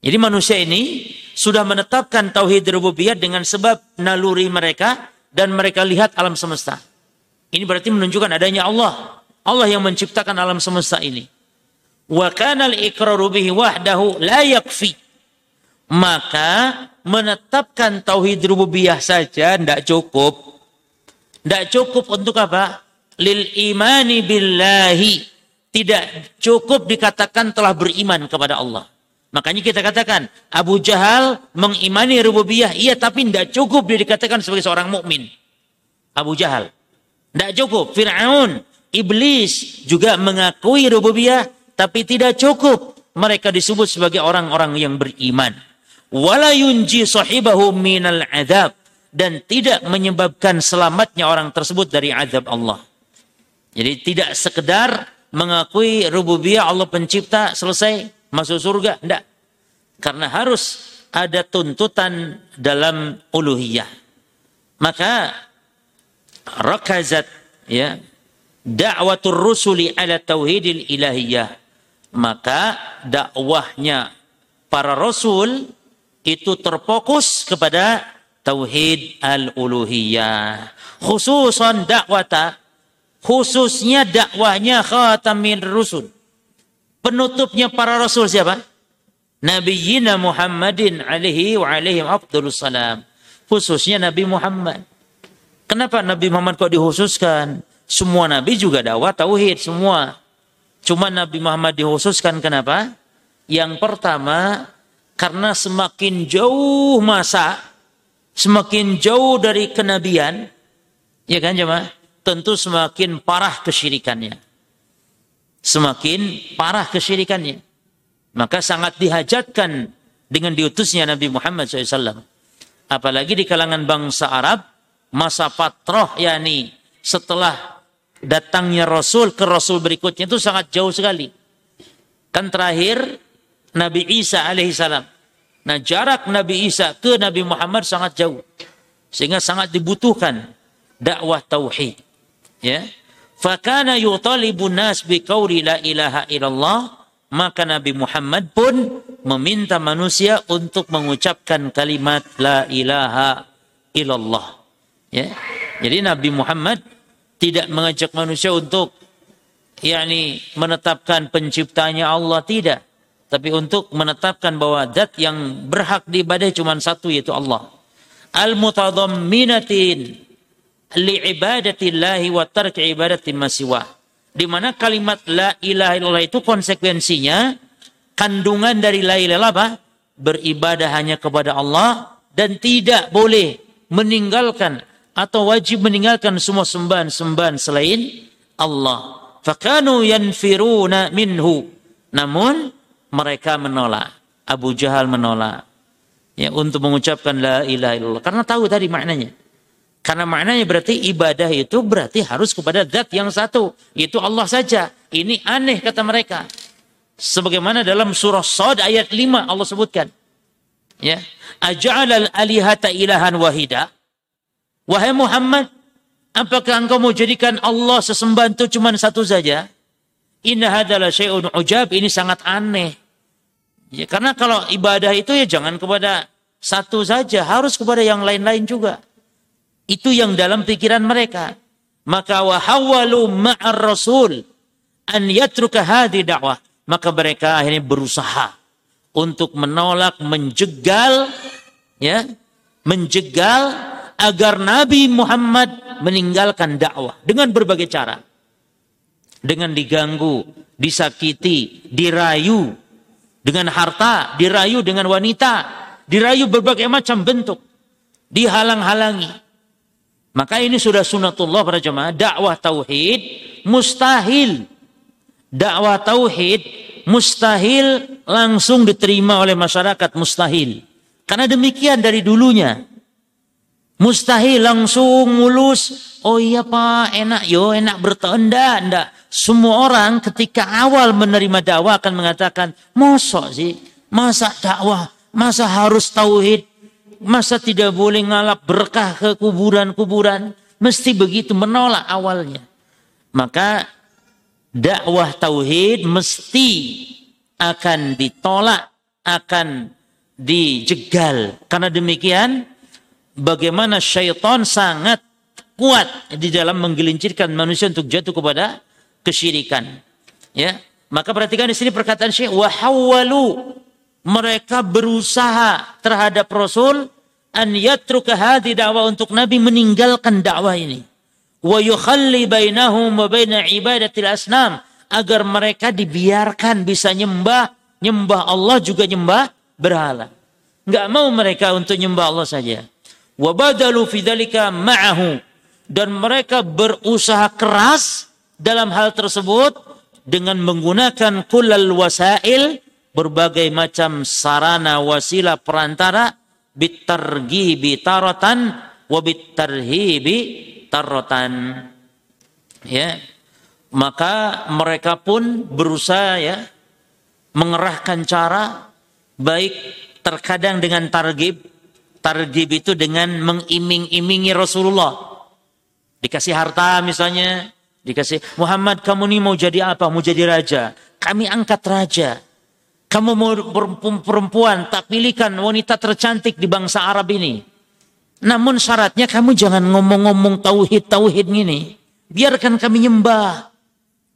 Jadi manusia ini sudah menetapkan tauhid rububiyah dengan sebab naluri mereka dan mereka lihat alam semesta. Ini berarti menunjukkan adanya Allah. Allah yang menciptakan alam semesta ini. Wa kana al-iqraru bihi wahdahu la yakfi maka menetapkan tauhid rububiyah saja tidak cukup. Tidak cukup untuk apa? Lil imani billahi. Tidak cukup dikatakan telah beriman kepada Allah. Makanya kita katakan Abu Jahal mengimani rububiyah. Iya tapi tidak cukup dia dikatakan sebagai seorang mukmin. Abu Jahal. Tidak cukup. Fir'aun iblis juga mengakui rububiyah tapi tidak cukup. Mereka disebut sebagai orang-orang yang beriman. Wala yunji sahibahu minal adab. Dan tidak menyebabkan selamatnya orang tersebut dari azab Allah. Jadi tidak sekedar mengakui rububiyah Allah pencipta selesai masuk surga. Tidak. Karena harus ada tuntutan dalam uluhiyah. Maka rakazat ya da'watur rusuli ala tauhidil ilahiyah maka dakwahnya para rasul itu terfokus kepada tauhid al-uluhiyah. Khususan dakwata khususnya dakwahnya khatamin rusul. Penutupnya para rasul siapa? Nabiyyina Muhammadin alaihi wa alaihim salam. Khususnya Nabi Muhammad. Kenapa Nabi Muhammad kok dikhususkan? Semua nabi juga dakwah tauhid semua. Cuma Nabi Muhammad dikhususkan kenapa? Yang pertama, karena semakin jauh masa, semakin jauh dari kenabian, ya kan jemaah? Tentu semakin parah kesyirikannya. Semakin parah kesyirikannya. Maka sangat dihajatkan dengan diutusnya Nabi Muhammad SAW. Apalagi di kalangan bangsa Arab, masa patroh yakni setelah datangnya Rasul ke Rasul berikutnya itu sangat jauh sekali. Kan terakhir Nabi Isa alaihissalam. Nah jarak Nabi Isa ke Nabi Muhammad sangat jauh. Sehingga sangat dibutuhkan dakwah tauhid. Ya. Fakana yutalibu nas la ilaha illallah. Maka Nabi Muhammad pun meminta manusia untuk mengucapkan kalimat la ilaha illallah. Ya. Jadi Nabi Muhammad tidak mengajak manusia untuk yakni menetapkan penciptanya Allah tidak tapi untuk menetapkan bahwa zat yang berhak diibadahi cuma satu yaitu Allah al mutadamminatin li ibadatillahi wa tarki ibadati masiwa di mana kalimat la ilaha illallah itu konsekuensinya kandungan dari la ilaha apa beribadah hanya kepada Allah dan tidak boleh meninggalkan atau wajib meninggalkan semua sembahan-sembahan selain Allah. Fakanu yanfiruna minhu. Namun mereka menolak. Abu Jahal menolak. Ya, untuk mengucapkan la ilaha illallah. Karena tahu tadi maknanya. Karena maknanya berarti ibadah itu berarti harus kepada zat yang satu. Itu Allah saja. Ini aneh kata mereka. Sebagaimana dalam surah Sod ayat 5 Allah sebutkan. Ya. Aja'al alihata ilahan wahida. Wahai Muhammad, apakah engkau mau jadikan Allah sesembahan itu cuma satu saja? Inna hadalah syai'un ujab. Ini sangat aneh. Ya, karena kalau ibadah itu ya jangan kepada satu saja, harus kepada yang lain-lain juga. Itu yang dalam pikiran mereka. Maka wahawalu ma'ar rasul an yatruka hadi dakwah. Maka mereka akhirnya berusaha untuk menolak, menjegal, ya, menjegal agar Nabi Muhammad meninggalkan dakwah dengan berbagai cara. Dengan diganggu, disakiti, dirayu, dengan harta, dirayu dengan wanita, dirayu berbagai macam bentuk, dihalang-halangi. Maka ini sudah sunatullah para jemaah, dakwah tauhid mustahil. Dakwah tauhid mustahil langsung diterima oleh masyarakat mustahil. Karena demikian dari dulunya. Mustahil langsung mulus. Oh iya pak, enak yo, enak bertanda. Enggak. Semua orang ketika awal menerima dakwah akan mengatakan, mosok sih, masa dakwah, masa harus tauhid, masa tidak boleh ngalap berkah ke kuburan-kuburan. Mesti begitu menolak awalnya. Maka dakwah tauhid mesti akan ditolak, akan dijegal. Karena demikian bagaimana syaitan sangat kuat di dalam menggelincirkan manusia untuk jatuh kepada kesyirikan. Ya, maka perhatikan di sini perkataan Syekh wahawwalu mereka berusaha terhadap Rasul an yatruka hadhi dakwah untuk Nabi meninggalkan dakwah ini. Wa yukhalli bainahum wa baina ibadatil asnam agar mereka dibiarkan bisa nyembah, nyembah Allah juga nyembah berhala. Enggak mau mereka untuk nyembah Allah saja. Wabadalu fidzalika ma'ahu. Dan mereka berusaha keras dalam hal tersebut dengan menggunakan kulal wasail berbagai macam sarana wasilah perantara bitarghibi taratan wa bitarhibi taratan. Ya. Maka mereka pun berusaha ya mengerahkan cara baik terkadang dengan targib Targib itu dengan mengiming-imingi Rasulullah. Dikasih harta misalnya, dikasih Muhammad kamu ini mau jadi apa? Mau jadi raja. Kami angkat raja. Kamu mau perempuan, tak pilihkan wanita tercantik di bangsa Arab ini. Namun syaratnya kamu jangan ngomong-ngomong tauhid-tauhid ini. Biarkan kami nyembah.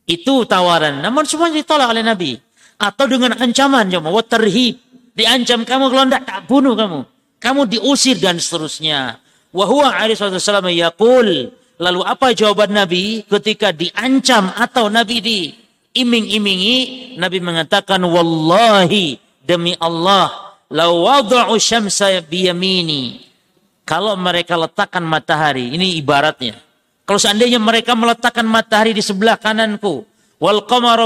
Itu tawaran. Namun semua ditolak oleh Nabi. Atau dengan ancaman. Waterhib. Diancam kamu kalau tidak tak bunuh kamu kamu diusir dan seterusnya. Wahwa alaihi wasallam yaqul. Lalu apa jawaban Nabi ketika diancam atau Nabi diiming-imingi? Nabi mengatakan, Wallahi demi Allah, lau wada'u syamsa biyamini. Kalau mereka letakkan matahari, ini ibaratnya. Kalau seandainya mereka meletakkan matahari di sebelah kananku, wal qamara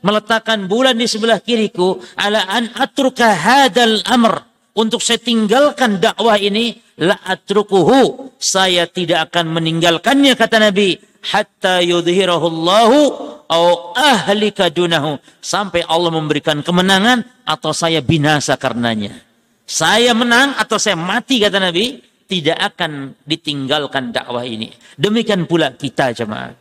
meletakkan bulan di sebelah kiriku, ala an atruka hadal amr, untuk saya tinggalkan dakwah ini la atrukuhu. Saya tidak akan meninggalkannya kata Nabi. Hatta yudhhirahu Allahu au ahlika dunahu. Sampai Allah memberikan kemenangan atau saya binasa karenanya. Saya menang atau saya mati kata Nabi tidak akan ditinggalkan dakwah ini. Demikian pula kita jemaah.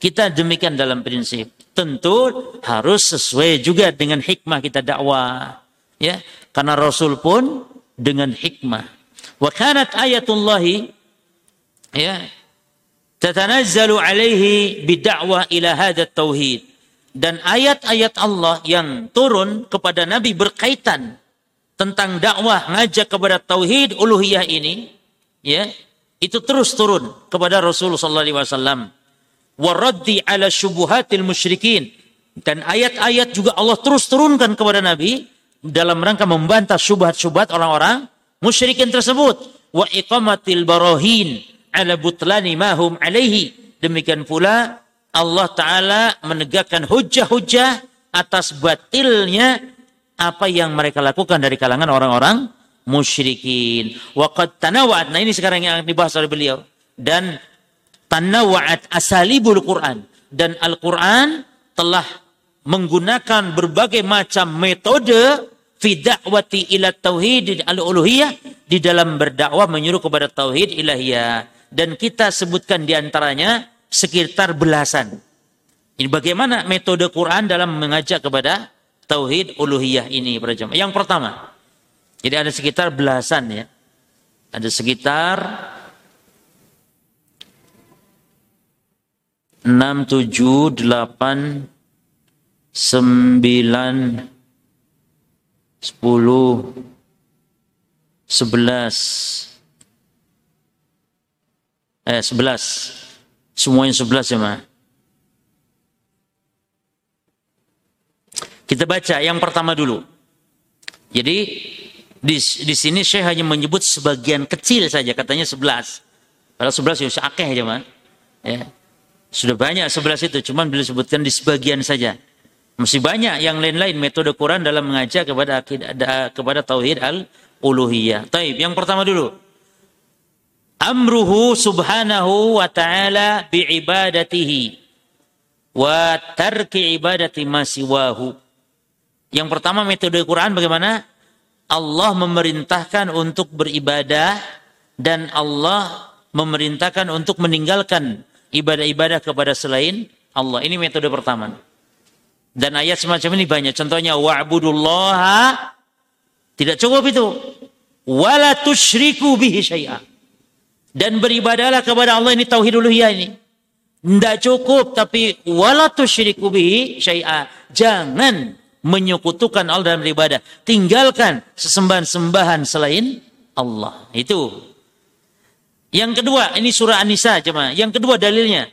Kita demikian dalam prinsip. Tentu harus sesuai juga dengan hikmah kita dakwah. Ya karena Rasul pun dengan hikmah. Wa kanat ayatullahi ya tatanazzalu alaihi bid'wa ila hadha tauhid. Dan ayat-ayat Allah yang turun kepada Nabi berkaitan tentang dakwah ngajak kepada tauhid uluhiyah ini ya itu terus turun kepada Rasulullah sallallahu alaihi wasallam. Waraddi ala syubuhatil musyrikin. Dan ayat-ayat juga Allah terus turunkan kepada Nabi dalam rangka membantah syubhat-syubhat orang-orang musyrikin tersebut wa iqamatil barahin ala butlani mahum alaihi demikian pula Allah taala menegakkan hujah-hujah atas batilnya apa yang mereka lakukan dari kalangan orang-orang musyrikin. Waqad tanawa'at. Nah ini sekarang yang dibahas oleh beliau. Dan tanawa'at asalibul Quran. Dan Al-Quran telah menggunakan berbagai macam metode fi da'wati ila tauhid al-uluhiyah di dalam berdakwah menyuruh kepada tauhid ilahiyah dan kita sebutkan di antaranya sekitar belasan. Ini bagaimana metode Quran dalam mengajak kepada tauhid uluhiyah ini para jemaah. Yang pertama, jadi ada sekitar belasan ya. Ada sekitar 6, 7, 8, 9, 10, 11, eh 11. Semuanya 11 ya, Ma. Kita baca yang pertama dulu. Jadi di, di sini Syekh hanya menyebut sebagian kecil saja, katanya 11. Padahal 11 ya akeh aja, Ma. Ya. Sudah banyak 11 itu, cuman beliau sebutkan di sebagian saja. Masih banyak yang lain-lain metode Quran dalam mengajak kepada akidah, kepada tauhid al-uluhiyah. Taib, yang pertama dulu. Amruhu subhanahu wa ta'ala bi'ibadatihi wa tarki ibadati masiwahu. Yang pertama metode Quran bagaimana? Allah memerintahkan untuk beribadah dan Allah memerintahkan untuk meninggalkan ibadah-ibadah kepada selain Allah. Ini metode pertama. Dan ayat semacam ini banyak. Contohnya wa'budullaha tidak cukup itu. Wala tusyriku bihi syai'a. Dan beribadahlah kepada Allah ini tauhid uluhiyah ini. Tidak cukup tapi wala tusyriku bihi syai'a. Jangan menyekutukan Allah dalam beribadah. Tinggalkan sesembahan-sembahan selain Allah. Itu. Yang kedua, ini surah An-Nisa jemaah. Yang kedua dalilnya.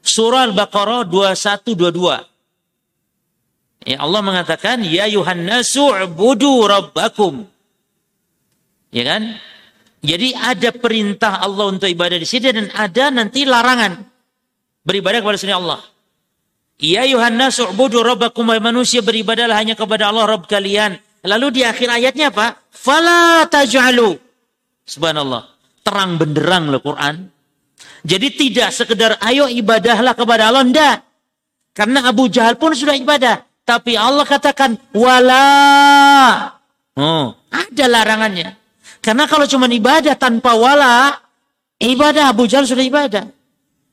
Surah Al-Baqarah 2122. Ya Allah mengatakan ya nasu budu rabbakum. Ya kan? Jadi ada perintah Allah untuk ibadah di sini dan ada nanti larangan beribadah kepada selain Allah. Ya nasu budu rabbakum wa manusia beribadahlah hanya kepada Allah Rabb kalian. Lalu di akhir ayatnya apa? Fala taj'alu. Subhanallah. Terang benderang loh Quran jadi tidak sekedar ayo ibadahlah kepada Allah, enggak. Karena Abu Jahal pun sudah ibadah. Tapi Allah katakan, wala. Oh, ada larangannya. Karena kalau cuma ibadah tanpa wala, ibadah Abu Jahal sudah ibadah.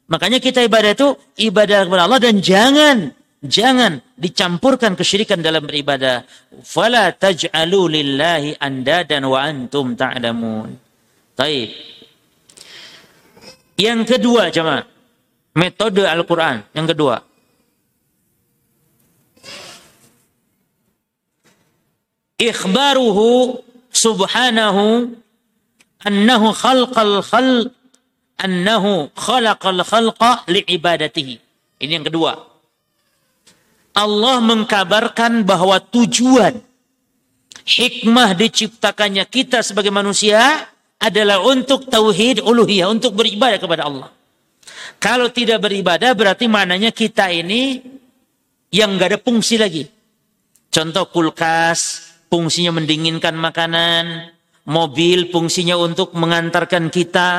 Makanya kita ibadah itu ibadah kepada Allah dan jangan jangan dicampurkan kesyirikan dalam beribadah. Fala taj'alu lillahi andadan wa antum ta'lamun. Baik. Yang kedua jemaah, metode Al-Quran. Yang kedua. Ikhbaruhu subhanahu annahu khalqal khalq annahu khalaqal khalqa li'ibadatihi. Ini yang kedua. Allah mengkabarkan bahwa tujuan hikmah diciptakannya kita sebagai manusia adalah untuk tauhid uluhiyah, untuk beribadah kepada Allah. Kalau tidak beribadah berarti maknanya kita ini yang nggak ada fungsi lagi. Contoh kulkas, fungsinya mendinginkan makanan, mobil fungsinya untuk mengantarkan kita.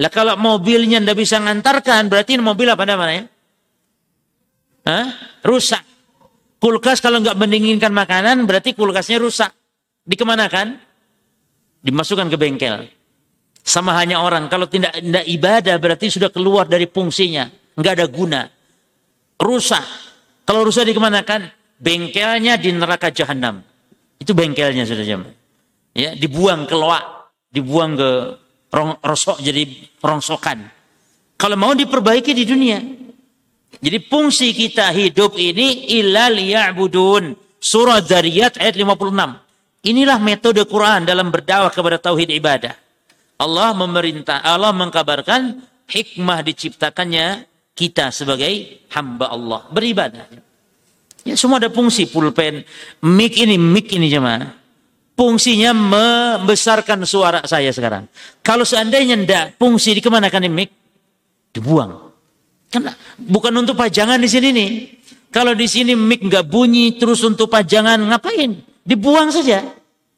Lah kalau mobilnya ndak bisa mengantarkan, berarti mobil apa namanya? Hah? Rusak. Kulkas kalau nggak mendinginkan makanan, berarti kulkasnya rusak. Dikemanakan? Dimasukkan ke bengkel. Sama hanya orang, kalau tidak, tidak ibadah berarti sudah keluar dari fungsinya. Nggak ada guna. Rusak. Kalau rusak dikemanakan? Bengkelnya di neraka jahanam. Itu bengkelnya sudah jam. Ya, dibuang ke loak, dibuang ke rong, rosok jadi rongsokan. Kalau mau diperbaiki di dunia. Jadi fungsi kita hidup ini ilal ya'budun. Surah Dariyat ayat 56. Inilah metode Quran dalam berdakwah kepada tauhid ibadah. Allah memerintah, Allah mengkabarkan hikmah diciptakannya kita sebagai hamba Allah beribadah. Ya semua ada fungsi pulpen, mic ini, mic ini jemaah. Fungsinya membesarkan suara saya sekarang. Kalau seandainya ndak fungsi di ke mana kan mic? Dibuang. Karena bukan untuk pajangan di sini nih. Kalau di sini mic nggak bunyi terus untuk pajangan ngapain? Dibuang saja.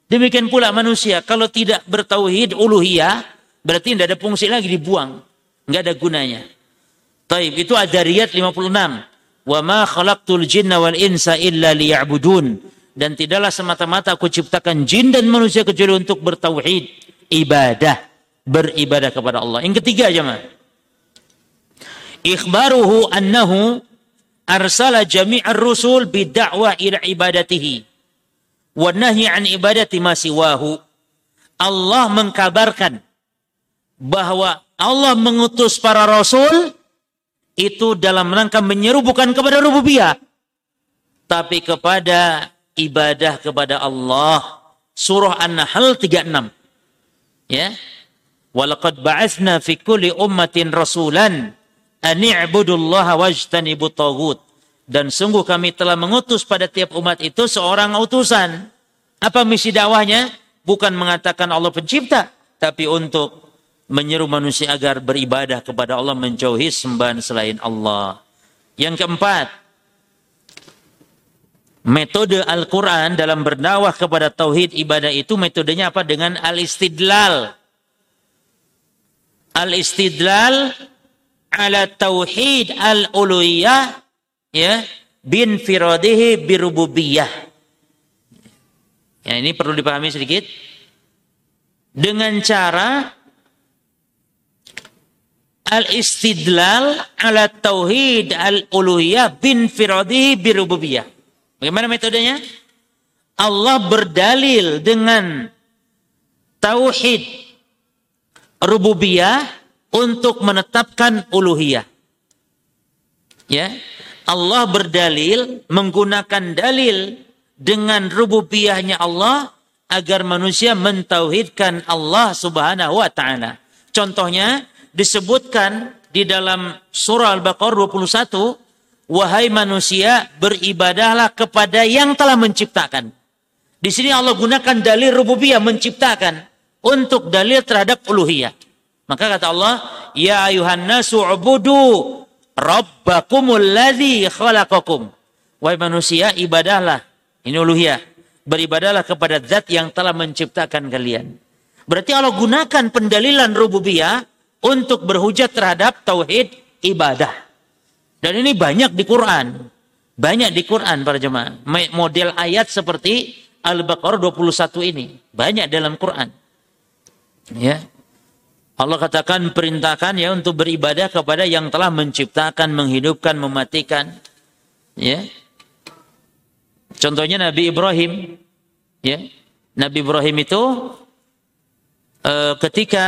Demikian pula manusia kalau tidak bertauhid uluhiyah berarti tidak ada fungsi lagi dibuang. Nggak ada gunanya. Taib itu Adariyat 56. Wa ma khalaqtul jinna wal insa illa liya'budun. Dan tidaklah semata-mata aku ciptakan jin dan manusia kecuali untuk bertauhid, ibadah, beribadah kepada Allah. Yang ketiga jemaah ikhbaruhu annahu arsala jami'ar rusul bid'a'wa ila ibadatihi wa nahyi an ibadati ma siwahu. Allah mengkabarkan bahwa Allah mengutus para rasul itu dalam rangka menyeru bukan kepada rububiyah tapi kepada ibadah kepada Allah. Surah An-Nahl 36 ya. Walaqad ba'atsna fi kulli ummatin rasulan ani'budullaha wajtanibu taghut. Dan sungguh kami telah mengutus pada tiap umat itu seorang utusan. Apa misi dakwahnya? Bukan mengatakan Allah pencipta, tapi untuk menyeru manusia agar beribadah kepada Allah menjauhi sembahan selain Allah. Yang keempat, metode Al-Quran dalam berdakwah kepada tauhid ibadah itu metodenya apa? Dengan al-istidlal. Al-istidlal ala tauhid al-uluhiyah ya bin firadihi birububiyah. Ya, ini perlu dipahami sedikit. Dengan cara al-istidlal ala tauhid al-uluhiyah bin firadihi birububiyah. Bagaimana metodenya? Allah berdalil dengan tauhid rububiyah untuk menetapkan uluhiyah. Ya. Allah berdalil menggunakan dalil dengan rububiyahnya Allah agar manusia mentauhidkan Allah Subhanahu wa taala. Contohnya disebutkan di dalam surah Al-Baqarah 21, wahai manusia beribadahlah kepada yang telah menciptakan. Di sini Allah gunakan dalil rububiyah menciptakan untuk dalil terhadap uluhiyah. Maka kata Allah, Ya ayuhan nasu ubudu rabbakumul ladzi khalaqakum. Wahai manusia, ibadahlah. Ini uluhiyah. Beribadahlah kepada zat yang telah menciptakan kalian. Berarti Allah gunakan pendalilan rububiyah untuk berhujat terhadap tauhid ibadah. Dan ini banyak di Quran. Banyak di Quran para jemaah. Model ayat seperti Al-Baqarah 21 ini. Banyak dalam Quran. Ya. Allah katakan perintahkan ya untuk beribadah kepada yang telah menciptakan, menghidupkan, mematikan. Ya. Contohnya Nabi Ibrahim. Ya. Nabi Ibrahim itu uh, ketika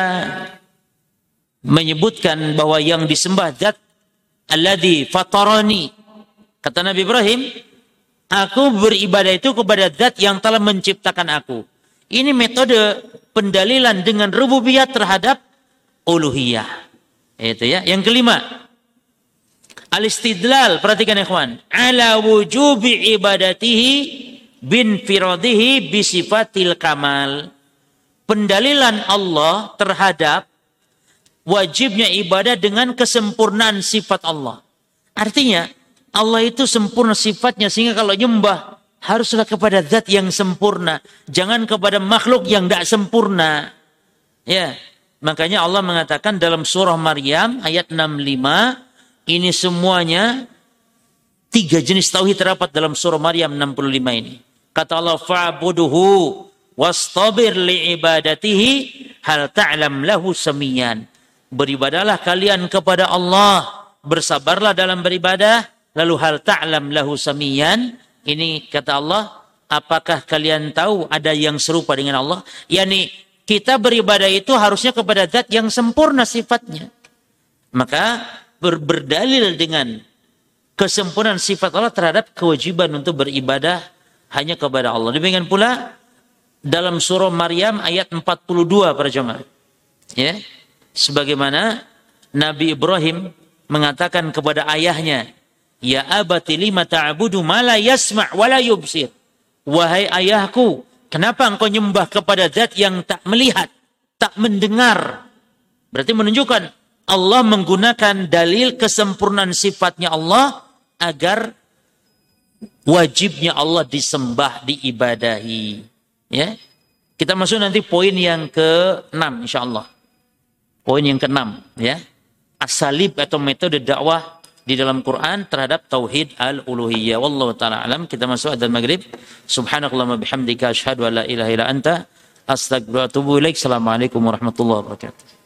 menyebutkan bahwa yang disembah zat alladhi fatarani kata Nabi Ibrahim aku beribadah itu kepada zat yang telah menciptakan aku ini metode pendalilan dengan rububiyah terhadap uluhiyah. Itu ya. Yang kelima, al-istidlal, perhatikan ikhwan, ala wujubi ibadatihi bin firadihi bisifatil kamal. Pendalilan Allah terhadap wajibnya ibadah dengan kesempurnaan sifat Allah. Artinya, Allah itu sempurna sifatnya sehingga kalau nyembah haruslah kepada zat yang sempurna, jangan kepada makhluk yang tidak sempurna. Ya, Makanya Allah mengatakan dalam surah Maryam ayat 65 ini semuanya tiga jenis tauhid terdapat dalam surah Maryam 65 ini. Kata Allah fa'buduhu wastabir li'ibadatihi hal ta'lam lahu samiyan. Beribadalah kalian kepada Allah, bersabarlah dalam beribadah, lalu hal ta'lam lahu samiyan. Ini kata Allah, apakah kalian tahu ada yang serupa dengan Allah? Yani kita beribadah itu harusnya kepada zat yang sempurna sifatnya. Maka ber berdalil dengan kesempurnaan sifat Allah terhadap kewajiban untuk beribadah hanya kepada Allah. Demikian pula dalam surah Maryam ayat 42 para jemaah. Ya. Sebagaimana Nabi Ibrahim mengatakan kepada ayahnya, "Ya abati lima ta'budu ma la yasma' wa la yubsir." Wahai ayahku, Kenapa engkau nyembah kepada zat yang tak melihat, tak mendengar? Berarti menunjukkan Allah menggunakan dalil kesempurnaan sifatnya Allah agar wajibnya Allah disembah, diibadahi. Ya. Kita masuk nanti poin yang ke-6 insyaallah. Poin yang ke-6 ya. Asalib atau metode dakwah di dalam Quran terhadap tauhid al-uluhiyah. Wallahu taala alam. Kita masuk adzan maghrib. Subhanakallahumma bihamdika asyhadu an la ilaha illa anta astaghfiruka wa atubu ilaik. Assalamualaikum warahmatullahi wabarakatuh.